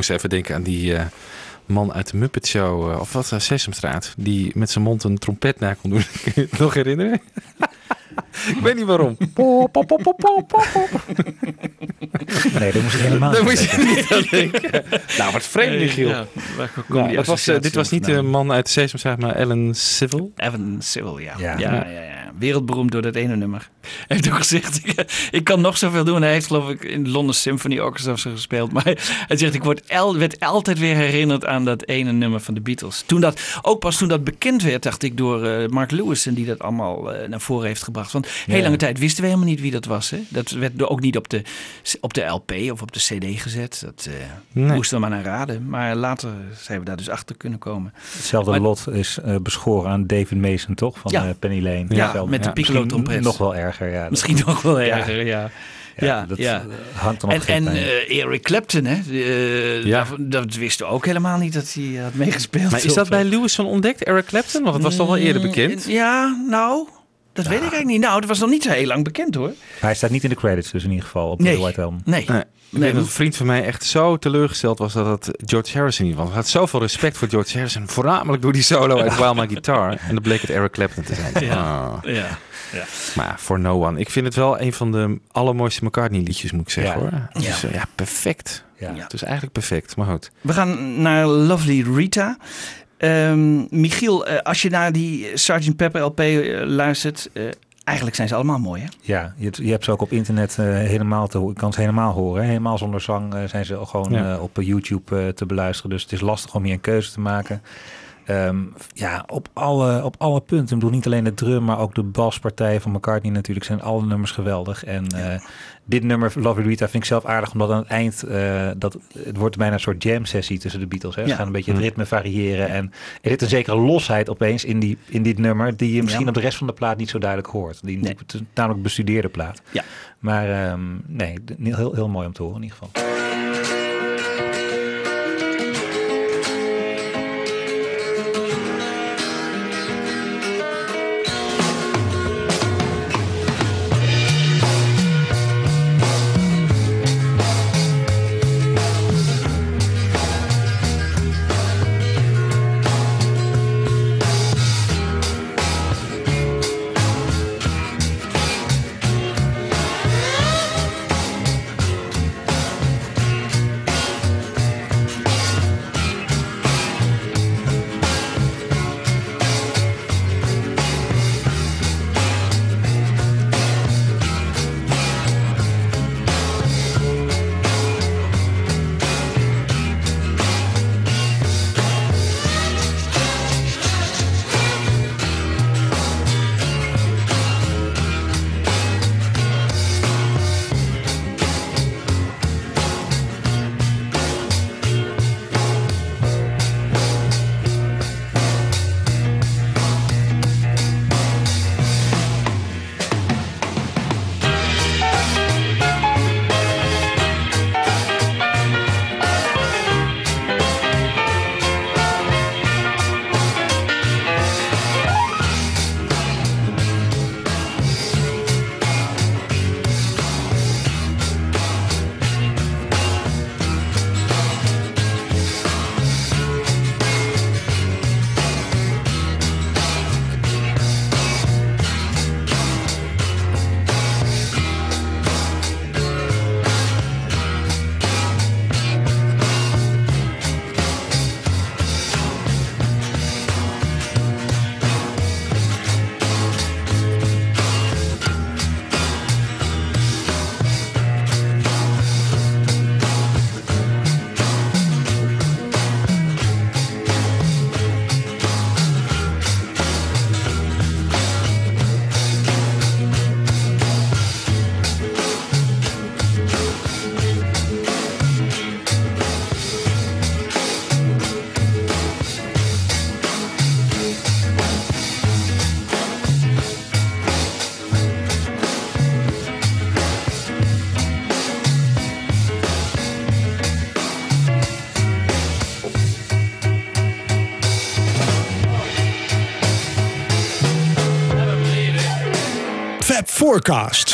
Moest even denken aan die eh, man uit de Muppet Show. eh, of wat, uh, Sesamstraat. Die met zijn mond een trompet na kon doen. Kun je het nog herinneren? ik weet niet waarom. Pop, pop, pop, pop, pop, pop. Nee, daar moest ik helemaal niet moest je niet aan denken. nou, wat vreemd, Michiel. Ja, Nou, dat was, eh, dit was niet de man uit Sesamstraat, maar Ellen Civil. Evan Civil, ja. Ja. Ja. Ja, ja, ja. Wereldberoemd door dat ene nummer. Hij heeft ook gezegd, ik, ik kan nog zoveel doen. Hij heeft geloof ik in de London Symphony Orchestra of zo gespeeld. Maar hij, zegt, ik word el, werd altijd weer herinnerd aan dat ene nummer van de Beatles. Toen dat, ook pas toen dat bekend werd, dacht ik, door eh, Mark Lewis. En die dat allemaal eh, naar voren heeft gebracht. Want heel Ja. lange tijd wisten we helemaal niet wie dat was. Hè? Dat werd ook niet op de, op de LP of op de CD gezet. Dat eh, Nee. moesten we maar naar raden. Maar later zijn we daar dus achter kunnen komen. Hetzelfde Maar- lot is beschoren aan David Mason, toch? Van Ja. Penny Lane. Ja. Met de Ja, piccolo-trompet. Nog wel erger, ja. Dat- Misschien nog wel Ja. erger, ja. ja, ja, dat ja. eh, hangt er nog En, geen en eh, Eric Clapton, hè? Eh, Ja. dat, dat wisten we ook helemaal niet dat hij had meegespeeld. Maar is dat bij Lewis van ontdekt, Eric Clapton? Want het was toch wel eerder mm, bekend? Ja, nou, dat weet ik eigenlijk niet. Nou, dat was nog niet zo heel lang bekend hoor. Hij staat niet in de credits, dus in ieder geval op Nee. de White Album. Nee. Nee. Ik weet dat een vriend van mij echt zo teleurgesteld was dat het George Harrison niet was. Hij had zoveel respect voor George Harrison. Voornamelijk door die solo uit While My Guitar. En dan bleek het Eric Clapton te zijn. Ja. Ah. Ja. Ja. Maar For No One. Ik vind het wel een van de allermooiste McCartney liedjes, moet ik zeggen Ja. hoor. Is, eh, ja, perfect. Ja. Het is eigenlijk perfect, maar goed. We gaan naar Lovely Rita. Ehm, Michiel, eh, als je naar die Sgt. Pepper LP eh, luistert, eh, eigenlijk zijn ze allemaal mooi hè? Ja, je, je hebt ze ook op internet eh, helemaal te horen. Je kan ze helemaal horen. hè. Helemaal zonder zang eh, zijn ze gewoon Ja. eh, op YouTube eh, te beluisteren. Dus het is lastig om hier een keuze te maken. Ehm, ja, op alle, op alle punten. Ik bedoel, niet alleen de drum, maar ook de baspartijen van McCartney natuurlijk zijn alle nummers geweldig. En eh, dit nummer, Lovely Rita, vind ik zelf aardig, omdat aan het eind, eh, dat, het wordt bijna een soort jam sessie tussen de Beatles. Hè. Ze Ja. gaan een beetje het Hm. ritme variëren. En er zit een zekere losheid opeens in, die, in dit nummer, die je misschien Ja. op de rest van de plaat niet zo duidelijk hoort. Die, Nee. Namelijk bestudeerde plaat. Ja. Maar ehm, nee, heel, heel mooi om te horen in ieder geval. Forecast.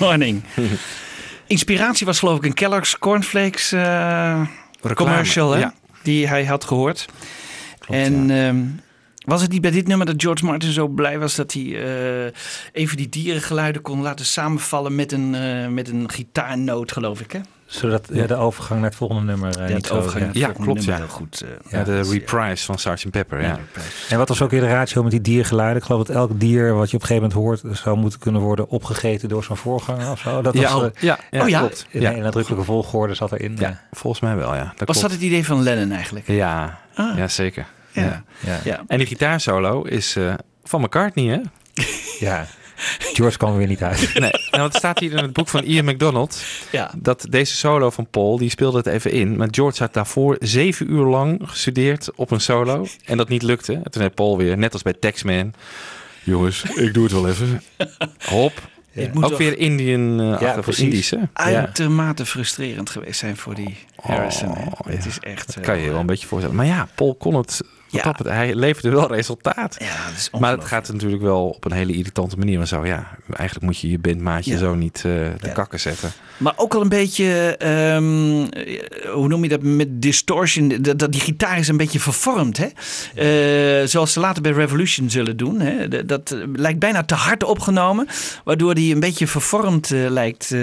Morning. Morning. Inspiratie was geloof ik een Kellogg's Cornflakes eh, commercial hè? Ja. die hij had gehoord. en ehm, was het niet bij dit nummer dat George Martin zo blij was dat hij eh, even die dierengeluiden kon laten samenvallen met een, eh, met een gitaarnoot geloof ik hè? Zodat ja, de overgang naar het volgende nummer eh, Ja, niet overgang Ja, klopt, ja. heel goed. eh, Ja, de reprise van Sgt. Pepper, ja. En wat was ook weer de ratio met die diergeluiden? Ik geloof dat elk dier wat je op een gegeven moment hoort... zou moeten kunnen worden opgegeten door zijn voorganger of zo. Dat Ja, was, oh, eh, ja, ja, Oh ja? klopt. in Ja. een nadrukkelijke volgorde zat erin. ja, volgens mij wel, ja. Dat Was klopt. dat het idee van Lennon eigenlijk? Ja, Ah. ja zeker. Ja. Ja. Ja. Ja. En die gitaarsolo is eh, van McCartney, hè? ja. George kwam er weer niet uit. Nee, nou, het staat hier in het boek van Ian McDonald. Ja. Dat deze solo van Paul, die speelde het even in. Maar George had daarvoor zeven uur lang gestudeerd op een solo. En dat niet lukte. En toen heeft Paul weer, net als bij Taxman... Jongens, ik doe het wel even. Hop. Ook toch weer Indian, uh, Ja, precies. Uitermate frustrerend geweest zijn voor die Harrison. hè? Oh, Het is echt... Dat eh, kan je wel een beetje voorstellen. Maar ja, Paul kon het... Ja. Ja. Hij leverde wel resultaat. Ja, dat is Maar het gaat natuurlijk wel op een hele irritante manier. Maar zo, ja, eigenlijk moet je je bandmaatje Ja. zo niet eh de Ja. kakken zetten. Maar ook al een beetje, ehm, eh, hoe noem je dat, met distortion. Dat, dat die gitaar is een beetje vervormd. Hè? Eh, zoals ze later bij Revolution zullen doen. Hè? Dat, dat eh, lijkt bijna te hard opgenomen. Waardoor die een beetje vervormd eh, lijkt eh,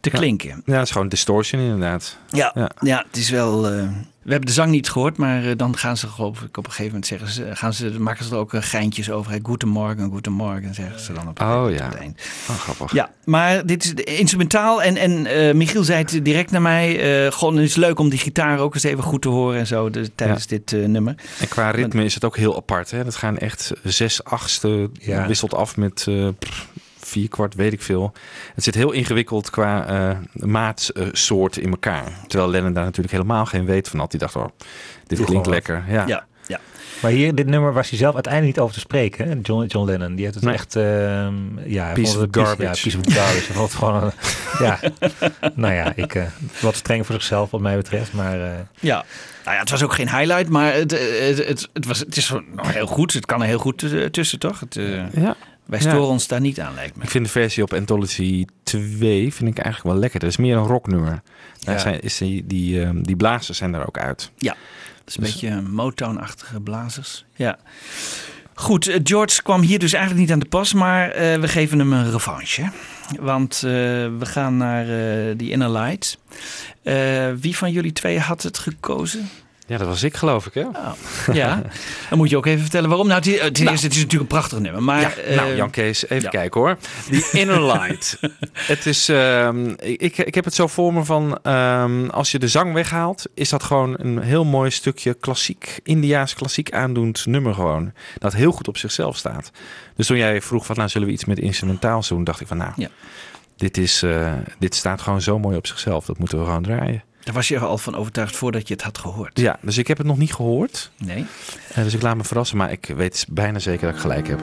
te klinken. Ja, het is gewoon distortion inderdaad. Ja, ja. Ja. het is wel... eh, we hebben de zang niet gehoord, maar eh, dan gaan ze geloof ik op een gegeven moment zeggen ze, gaan ze, maken ze er ook eh, geintjes over. Goedemorgen, goedemorgen, zeggen ze dan op, Oh, op ja. het eind. Oh, grappig. Ja, maar dit is instrumentaal. En, en eh, Michiel zei het direct naar mij. eh gewoon, het is leuk om die gitaar ook eens even goed te horen en zo dus, tijdens dit eh, nummer. En qua ritme is het ook heel apart. Hè? Dat gaan echt zes achtste, Ja. wisselt af met eh, pff, vier kwart, weet ik veel. Het zit heel ingewikkeld qua eh maatsoort in elkaar. Terwijl Lennon daar natuurlijk helemaal geen weet van had. Die dacht, oh, dit Doe klinkt lekker. Ja. Ja, ja. Maar hier, dit nummer was hij zelf uiteindelijk niet over te spreken. Hè? John, John Lennon. Die heeft het Nee. echt... ehm, ja, Piece vond het of een garbage. Ja, piece of garbage. Hij vond het gewoon... een- ja. nou ja, ik... eh, wat streng voor zichzelf wat mij betreft. Maar eh, ja. Nou ja, het was ook geen highlight, maar het, het, het, het, was, het is nog heel goed. Het kan er heel goed tussen, toch? Het, eh, Ja. Wij Ja. storen ons daar niet aan, lijkt me. Ik vind de versie op Anthology 2 vind ik eigenlijk wel lekker. Dat is meer een rocknummer. Daar Ja. zijn, is die, die, ehm, die blazers zijn daar ook uit. Ja, dat is een Dus- beetje Motown-achtige blazers. Ja. Goed, eh, George kwam hier dus eigenlijk niet aan de pas, maar eh, we geven hem een revanche. Want eh, we gaan naar eh die Inner Light. Eh, wie van jullie twee had het gekozen? Ja, dat was ik geloof ik hè? Oh, ja, dan moet je ook even vertellen waarom. Nou, ten ten eerste, het is natuurlijk een prachtig nummer. Maar, Ja, nou eh, Jan Kees, even ja. kijken hoor. Die Inner Light. het is, ehm, ik, ik heb het zo voor me van, ehm, als je de zang weghaalt, is dat gewoon een heel mooi stukje klassiek, Indiaas klassiek aandoend nummer gewoon. Dat heel goed op zichzelf staat. Dus toen jij vroeg van, nou zullen we iets met instrumentaal doen, dacht ik van, nou, Ja. dit, is, eh, dit staat gewoon zo mooi op zichzelf. Dat moeten we gewoon draaien. Daar was je er al van overtuigd voordat je het had gehoord. Ja, dus ik heb het nog niet gehoord. Nee? Eh, dus ik laat me verrassen, maar ik weet bijna zeker dat ik gelijk heb.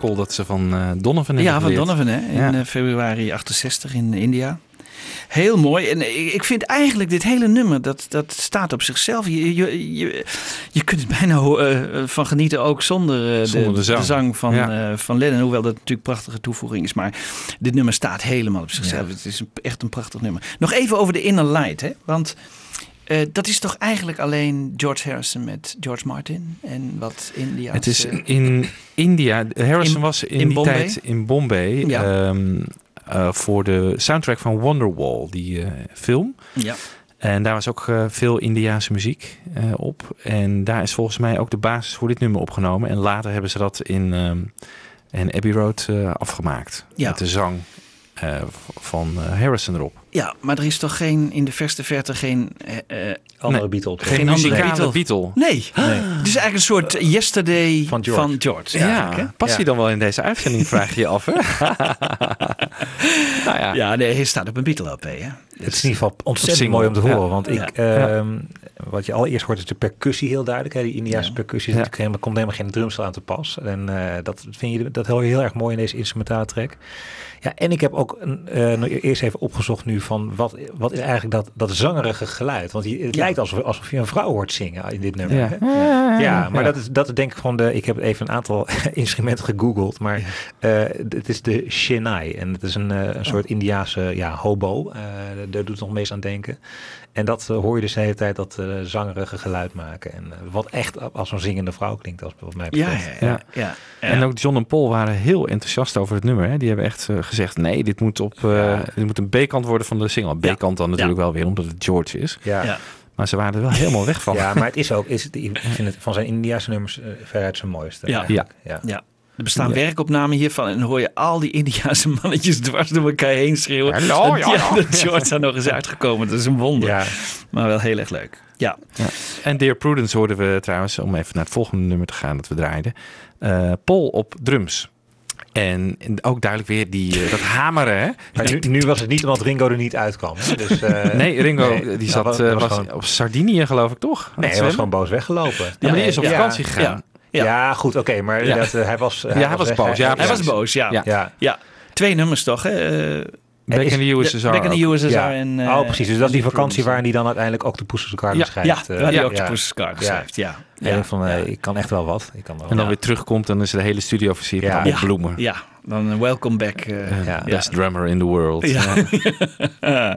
Dat ze van eh, Donovan hebben Ja, van geleerd. Donovan hè? In Ja. eh, februari 68 in India. Heel mooi. En ik ik vind eigenlijk dit hele nummer, dat, dat staat op zichzelf. Je, je, je, je kunt het bijna eh, van genieten ook zonder, eh, Zonder de zang. van, Ja. eh, van Lennon. Hoewel dat natuurlijk een prachtige toevoeging is. Maar dit nummer staat helemaal op zichzelf. Het is een, echt een prachtig nummer. Nog even over de Inner Light. Hè? Want eh, dat is toch eigenlijk alleen George Harrison met George Martin. En wat India. Het is in India. Harrison In- was in, in die Bombay? tijd in Bombay Ja. ehm, eh, voor de soundtrack van Wonderwall, die eh, film. Ja. En daar was ook eh, veel Indiaanse muziek eh, op. En daar is volgens mij ook de basis voor dit nummer opgenomen. En later hebben ze dat in, in Abbey Road eh, afgemaakt. Ja. Met de zang eh, van eh, Harrison erop. ja, maar er is toch geen in de verste verte geen. eh, eh, Andere Nee. Beatle. Geen, Geen andere muzikale Beatle. Beatle. Nee. Het is eigenlijk een soort yesterday van Van George. George. Ja, eigenlijk, hè? past Ja. hij dan wel in deze uitzending, vraag je je af. Hè? nou ja. Ja, nee, hij staat op een Beatle-LP, hè? Het is in ieder geval ontzettend Single, mooi om te ja. horen. Want Ja. ik, ehm, wat je allereerst hoort is de percussie heel duidelijk. Hè? Die Indiaanse Ja. percussie komt helemaal geen drumstel aan te pas. En eh, dat vind je dat hoor je heel erg mooi in deze instrumentale track. Ja, en ik heb ook een, eh, nog eerst even opgezocht nu van wat, wat is eigenlijk dat, dat zangerige geluid. Want het Ja. lijkt alsof, alsof je een vrouw hoort zingen in dit nummer. Ja. hè? Ja, maar dat is, dat is denk ik gewoon de. Ik heb even een aantal instrumenten gegoogeld, maar eh, het is de shenai en het is een, eh, een soort Indiaanse ja, hobo. Eh, daar doet het nog meest aan denken. En dat hoor je dus de hele tijd dat eh, zangerige geluid maken en wat echt als een zingende vrouw klinkt, als wat mij Ja, betreft. ja, ja. ja. ja. En ook John en Paul waren heel enthousiast over het nummer. Hè? Die hebben echt gezegd, nee, dit moet, op, eh, Ja. dit moet een B-kant worden van de single. B-kant dan natuurlijk wel weer, omdat het George is. Ja. Ja. Maar ze waren er wel helemaal weg van. Ja, maar het is ook, is het, ik vind het van zijn Indiaanse nummers eh, veruit zijn mooiste. Ja. ja. Ja. Er bestaan Ja. werkopnamen hiervan en dan hoor je al die Indiaanse mannetjes dwars door elkaar heen schreeuwen. Hallo, dat, ja, ja. dat George daar nog eens uitgekomen. Dat is een wonder. Ja. Maar wel heel erg leuk. Ja. En Dear Prudence hoorden we trouwens, om even naar het volgende nummer te gaan dat we draaiden. eh, Paul op drums. En en ook duidelijk weer die, eh, dat hameren. Hè? Maar nu, nu was het niet omdat Ringo er niet uitkwam. hè. Dus, eh, Nee, Ringo nee, die nou, zat was- eh, was was gewoon- op Sardinië geloof ik toch? Nee, hij was gewoon boos weggelopen. Ja, maar die is op Ja. vakantie gegaan. Ja. Ja, goed, oké, maar Ja. dat, hij was... hij was boos, ja, Hij was boos, ja. Ja. Ja. Ja. Twee nummers toch? Hè? Eh, Back is- in the USSR. Back in the ook. USSR Ja. en... eh, oh, precies. Dus dat is die vakantie waarin hij dan uiteindelijk ook de Poesjes Garden Ja. schrijft. Ja, eh, waar hij ja. ook de Poesjes Garden Ja. schrijft. Ja. En Ja. van, eh, ik kan echt wel wat. Ik kan wel En dan weer terugkomt, dan is de hele studio versierd Ja. met bloemen. Ja, dan een welcome back. eh, Eh, Ja. Best drummer in the world. Ja.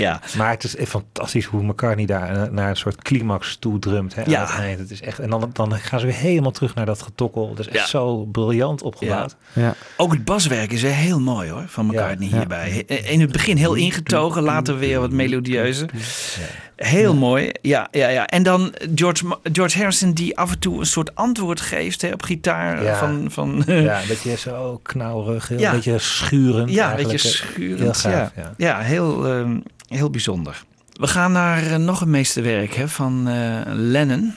ja. Maar het is echt fantastisch hoe McCartney daar eh, naar een soort climax toe drumt. Hè, Ja. aan het. Het is echt, en dan, dan gaan ze weer helemaal terug naar dat getokkel. Dat is echt Ja. zo briljant opgebouwd. Ja. Ook het baswerk is heel mooi hoor, van McCartney Ja. hierbij. In het begin heel ingetogen, later weer wat melodieuzer. Heel mooi, ja, ja, ja. En dan George, George Harrison die af en toe een soort antwoord geeft hè, op gitaar. Ja. Van, van, Ja, een beetje zo knauwerig, heel, Ja. een beetje schurend. ja, een beetje Heel schurend. gaaf, ja. ja. Ja, heel, ehm, heel bijzonder. We gaan naar eh, nog een meesterwerk hè, van eh, Lennon,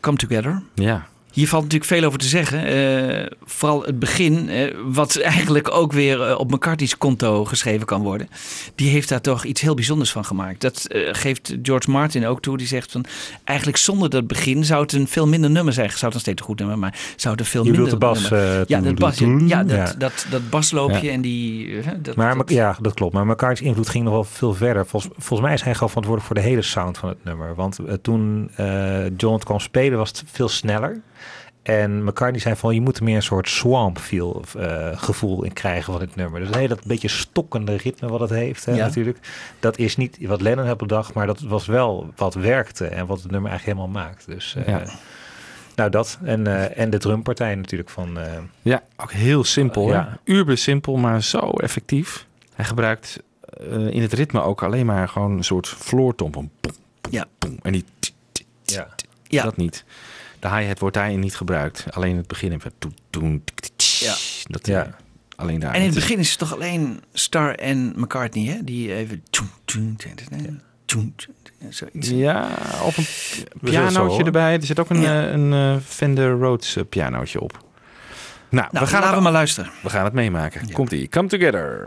Come Together. ja. Hier valt natuurlijk veel over te zeggen. Eh, vooral het begin, eh, wat eigenlijk ook weer eh, op McCarthy's konto geschreven kan worden. Die heeft daar toch iets heel bijzonders van gemaakt. Dat geeft George Martin ook toe. Die zegt van, eigenlijk zonder dat begin zou het een veel minder nummer zijn. Zou het nog steeds een goed nummer, maar zou het een veel Je minder bedoelt de bas. nummer- ja, dat, bas, ja, dat, ja. Dat, dat basloopje Ja. en die... dat, Maar dat- ja, dat klopt. Maar McCarthy's invloed ging nog wel veel verder. Volgens, volgens mij is hij gewoon verantwoordelijk voor de hele sound van het nummer. Want toen John het kwam spelen was het veel sneller. En McCartney zei van je moet er meer een soort swamp feel eh, gevoel in krijgen van dit nummer. Dus een hele dat beetje stokkende ritme wat het heeft hè, Ja. natuurlijk. Dat is niet wat Lennon had bedacht, maar dat was wel wat werkte en wat het nummer eigenlijk helemaal maakt. Dus eh, Ja. nou dat. En, eh, en de drumpartij natuurlijk van... Ja, ook heel simpel. Ja. Uber simpel, maar zo effectief. Hij gebruikt in het ritme ook alleen maar gewoon een soort floortom. Boem, Ja. En die ja. Ja. dat niet. De hi-hat wordt daarin niet gebruikt. Alleen het begin even. Ja. Dat, Ja. eh, alleen daar. En in het begin is het toch alleen Star en McCartney, hè? Die even... Zoiets. Ja, of een pianootje erbij. Er zit ook een, Ja. eh, een eh, Fender Rhodes pianootje op. Nou, Nou, we, gaan laten het, we maar luisteren. we gaan het meemaken. Ja. Komt-ie. Come together.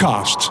Fab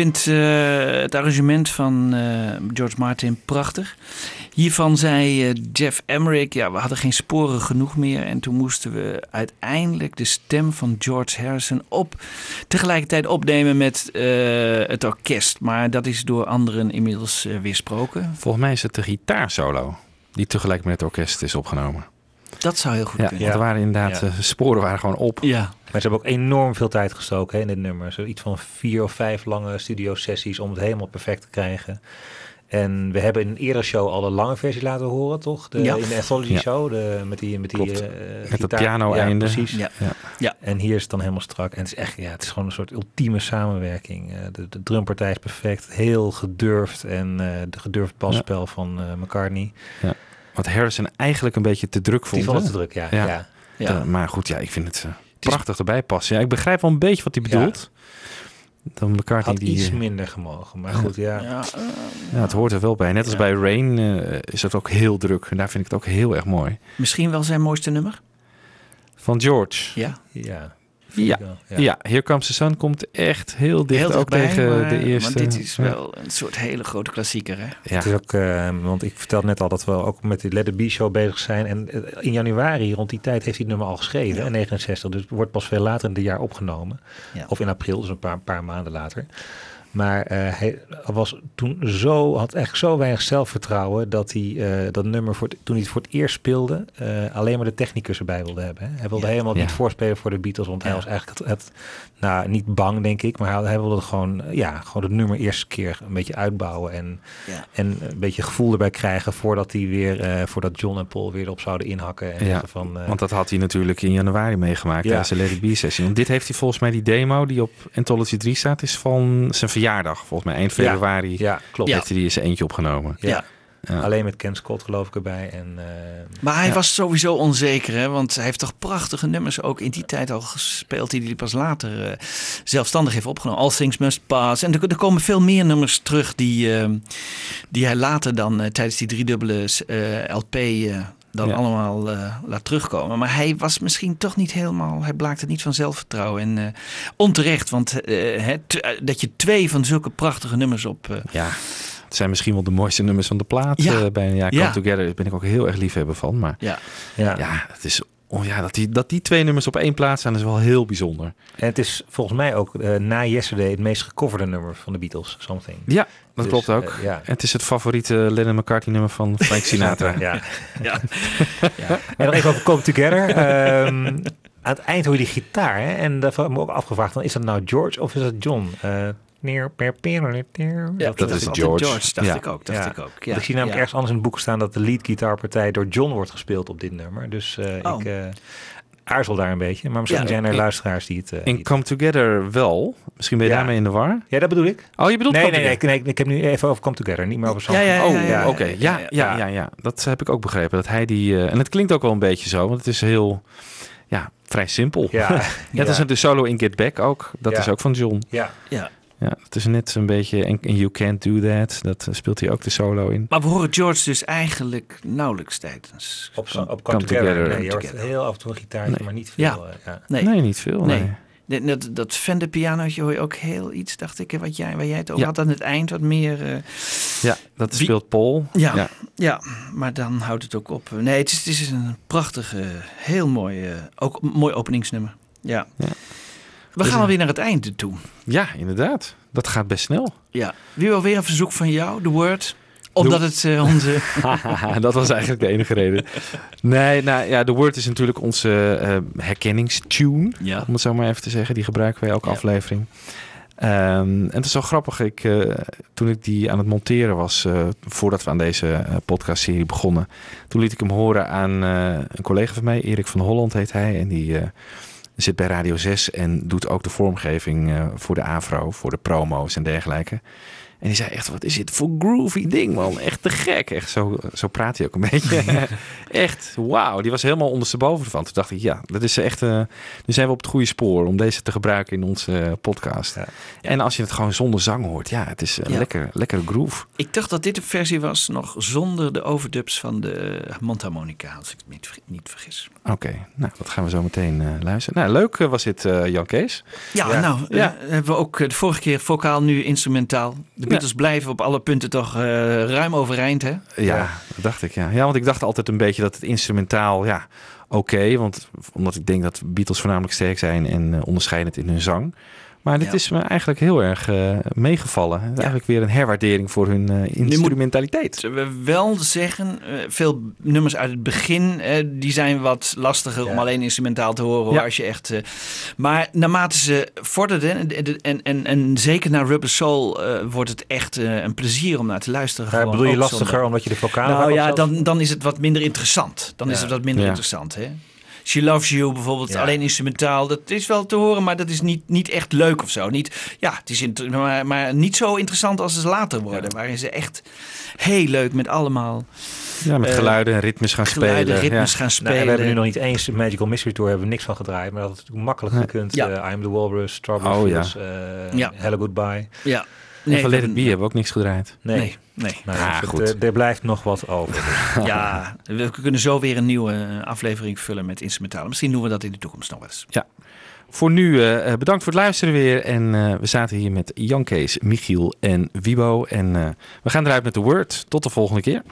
vind eh, het arrangement van eh, George Martin prachtig. Hiervan zei eh, Jeff Emmerich, ja, we hadden geen sporen genoeg meer. En toen moesten we uiteindelijk de stem van George Harrison op, tegelijkertijd opnemen met het orkest. Maar dat is door anderen inmiddels weersproken. Volgens mij is het de gitaarsolo die tegelijk met het orkest is opgenomen. Dat zou heel goed Ja, kunnen. want er waren inderdaad, Ja. eh, sporen waren gewoon op. Ja, Maar ze hebben ook enorm veel tijd gestoken hè, in dit nummer. Zoiets van vier of vijf lange studio-sessies om het helemaal perfect te krijgen. En we hebben in een eerdere show al de lange versie laten horen, toch? De, Ja. In de Anthology Ja. Show, de, met die, met die eh, Met dat gitaar. piano-einde. Ja, precies. ja. Ja. ja. En hier is het dan helemaal strak. En het is echt, ja, het is gewoon een soort ultieme samenwerking. Eh, de, de drumpartij is perfect, heel gedurfd. En eh, de gedurfd basspel van eh, McCartney. Wat Harrison eigenlijk een beetje te druk vond. Die vond te druk, ja. Ja. ja. ja. Maar goed, ja, ik vind het eh, prachtig erbij passen. Ja, ik begrijp wel een beetje wat hij Ja. bedoelt. Dan McCartney Had die... iets eh, minder gemogen. Maar goed, ja. Ja, eh, Ja, het hoort er wel bij. Net als Ja. bij Rain is het ook heel druk. En daar vind ik het ook heel erg mooi. misschien wel zijn mooiste nummer. Van George. Ja. Ja. Ja. Ja. Ja, Here Comes the Sun komt echt heel dicht. Heel ook dichtbij, tegen maar- de eerste. Want dit is Ja. wel een soort hele grote klassieker, hè? Ja. Het is ook, eh, want ik vertelde net al dat we ook met de Let It Be show bezig zijn. En eh, in januari, rond die tijd, heeft hij het nummer al geschreven, Ja. in 69. Dus het wordt pas veel later in het jaar opgenomen. Ja. Of in april, dus een paar, paar maanden later. Maar eh, hij was toen zo, had echt zo weinig zelfvertrouwen dat hij eh, dat nummer, voor het- toen hij het voor het eerst speelde, eh, alleen maar de technicus erbij wilde hebben. Hè. Hij wilde Ja. helemaal Ja. niet voorspelen voor de Beatles, want hij was eigenlijk het, het- nou, niet bang, denk ik, maar hij, hij wilde gewoon, ja, gewoon het nummer eerst keer een beetje uitbouwen en, en een beetje gevoel erbij krijgen voordat hij weer, voordat John en Paul weer erop zouden inhakken. En Ja, van, Want dat had hij natuurlijk in januari meegemaakt Ja. tijdens de Let It Be sessie. Want dit heeft hij volgens mij, die demo die op Anthology 3 staat, is van zijn verjaardag, volgens mij eind februari, Ja, klopt. heeft hij er eens eentje opgenomen. Ja. Ja. Alleen met Ken Scott geloof ik erbij. En, eh, Maar hij was sowieso onzeker, hè? want hij heeft toch prachtige nummers ook in die tijd al gespeeld, die hij pas later eh, zelfstandig heeft opgenomen. All Things Must Pass. En er, er komen veel meer nummers terug die, eh, die hij later dan tijdens die driedubbele eh, LP eh, dan Ja. allemaal eh, laat terugkomen. Maar hij was misschien toch niet helemaal, hij blaakte niet van zelfvertrouwen. En eh, onterecht, want eh, hè, dat je twee van zulke prachtige nummers op... Ja, het zijn misschien wel de mooiste nummers van de plaat. Ja. eh, bij een jaar Come Ja. Together ben ik ook heel erg liefhebber van. Maar ja. ja. ja, het is, oh ja dat, die, dat die twee nummers op één plaats staan is wel heel bijzonder. En het is volgens mij ook eh, na Yesterday het meest gecoverde nummer van de Beatles, Something. Ja, dat Dus, klopt ook. eh, ja. En het is het favoriete Lennon McCartney nummer van Frank Sinatra. ja. Ja. En nog even over Come Together. Ehm, aan het eind hoor je die gitaar. Hè? En dat heb ik me ook afgevraagd, dan is dat nou George of is dat John? Eh, neer, per, per, per, Ja, dat is altijd George. dacht Ja. ik ook. Dacht Ja. ik ook. Ik zie namelijk ergens anders in het boek staan dat de lead gitaarpartij door John wordt gespeeld op dit nummer. Dus eh, Oh. ik eh, aarzel daar een beetje. Maar misschien Ja, zijn er luisteraars die het... eh, het- Come Together wel. Misschien ben je Ja. daarmee in de war. ja, dat bedoel ik. Oh, je bedoelt Nee, Come nee, nee, Together? ik- nee, ik heb nu even over Come Together, niet meer over Ja, ja, ja, Oh, ja, ja. oké. Ja, ja, ja, ja. ja, Dat heb ik ook begrepen. Dat hij die. en het klinkt ook wel een beetje zo, want het is heel. Ja, vrij simpel. Ja, Net als de solo in Get Back ook. Dat Ja. is ook van John. ja. Ja. Ja, het is net een beetje. En You Can't Do That. Dat eh, speelt hij ook de solo in. Maar we horen George dus eigenlijk nauwelijks tijdens. Op, Come- op Come, Come Together. Together. Nee, je hoort Together. heel af en toe een gitaartje, Nee. maar niet veel. Ja. eh, ja. Nee, Nee, niet veel. Nee. Dat, dat Fender pianootje hoor je ook heel iets, dacht ik, wat jij, waar jij het over Ja. had aan het eind, wat meer. eh, Ja, dat Wie- speelt Paul. ja, Ja. ja. maar dan houdt het ook op. Nee, het is, het is een prachtig, eh, heel mooi, eh, ook een mooi openingsnummer. Ja. We gaan alweer naar het einde toe. Ja, inderdaad. Dat gaat best snel. Ja. Wie wil weer een verzoek van jou, The Word? Omdat het eh, onze... dat was eigenlijk de enige reden. Nee, nou ja, The Word is natuurlijk onze eh, herkenningstune. Ja. Om het zo maar even te zeggen. Die gebruiken wij elke Ja. aflevering. Ehm, en het is wel grappig. Ik, eh, toen ik die aan het monteren was, voordat we aan deze podcastserie begonnen, toen liet ik hem horen aan een collega van mij, Erik van Holland heet hij. En die zit bij Radio 6 en doet ook de vormgeving eh, voor de Avro, voor de promo's en dergelijke. En die zei echt, wat is dit voor groovy ding man? Echt te gek. Echt zo, zo praat hij ook een beetje. echt, wauw. Die was helemaal ondersteboven ervan. Toen dacht ik, ja, dat is echt... eh nu zijn we op het goede spoor om deze te gebruiken in onze eh, podcast. Ja. En als je het gewoon zonder zang hoort, ja, het is een Ja. lekker, lekkere groove. Ik dacht dat dit een versie was nog zonder de overdubs van de mondharmonica, als ik het niet, niet vergis. Oké, nou, dat gaan we zo meteen eh, luisteren. Nou, leuk eh, was dit, eh, Jan Kees. Ja, Ja. nou, hebben we ook eh, de vorige keer vocaal, nu instrumentaal. De Beatles blijven op alle punten toch eh, ruim overeind, hè? Ja, dat dacht ik, ja. Ja, want ik dacht altijd een beetje dat het instrumentaal, ja, oké. want omdat ik denk dat Beatles voornamelijk sterk zijn en eh, onderscheidend in hun zang. Maar dit Ja. is me eigenlijk heel erg eh, meegevallen. Eigenlijk weer een herwaardering voor hun eh, instrumentaliteit. Zullen we wel zeggen, eh, veel nummers uit het begin, die zijn wat lastiger om alleen instrumentaal te horen. hoor. Als je echt, maar naarmate ze vorderden, en, en, en, en, zeker naar Rubber Soul, wordt het echt een plezier om naar te luisteren. Gewoon, bedoel je lastiger zonder- omdat je de vocalen Nou ja, dan, dan is het wat minder interessant. Dan is het wat minder interessant, hè? She Loves You bijvoorbeeld, Ja. alleen instrumentaal. Dat is wel te horen, maar dat is niet, niet echt leuk of zo. Niet, ja, het is maar, maar niet zo interessant als ze later worden. Waarin ze echt heel leuk met allemaal Ja, met eh, geluiden en ritmes gaan geluiden, spelen. ritmes ja. gaan Nou, spelen. en we hebben nu nog niet eens de Magical Mystery Tour, hebben we niks van gedraaid. Maar dat had natuurlijk makkelijk Nee. gekund. Ja. Eh, I'm the Walrus, Strawberry Oh, ja. Fields, eh, Ja. Hello Goodbye. Ja. En van Let It hebben- Be hebben we ook niks gedraaid. Nee, Nee, nee. Nou, Ah, het, goed. eh, er blijft nog wat over. Ja, we kunnen zo weer een nieuwe eh, aflevering vullen met instrumentalen. Misschien doen we dat in de toekomst nog wel eens. Voor nu eh, bedankt voor het luisteren weer. En eh, we zaten hier met Jan Kees, Michiel en Wibo. En eh, we gaan eruit met de Word. Tot de volgende keer.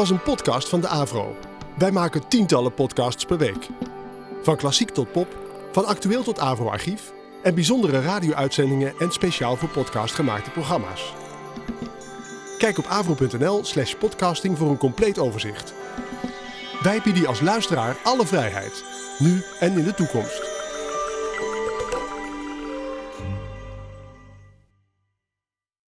Was een podcast van de Avro. Wij maken tientallen podcasts per week. Van klassiek tot pop, van actueel tot Avro-archief en bijzondere radio-uitzendingen en speciaal voor podcast gemaakte programma's. Kijk op avro.nl slash podcasting voor een compleet overzicht. Wij bieden als luisteraar alle vrijheid, nu en in de toekomst.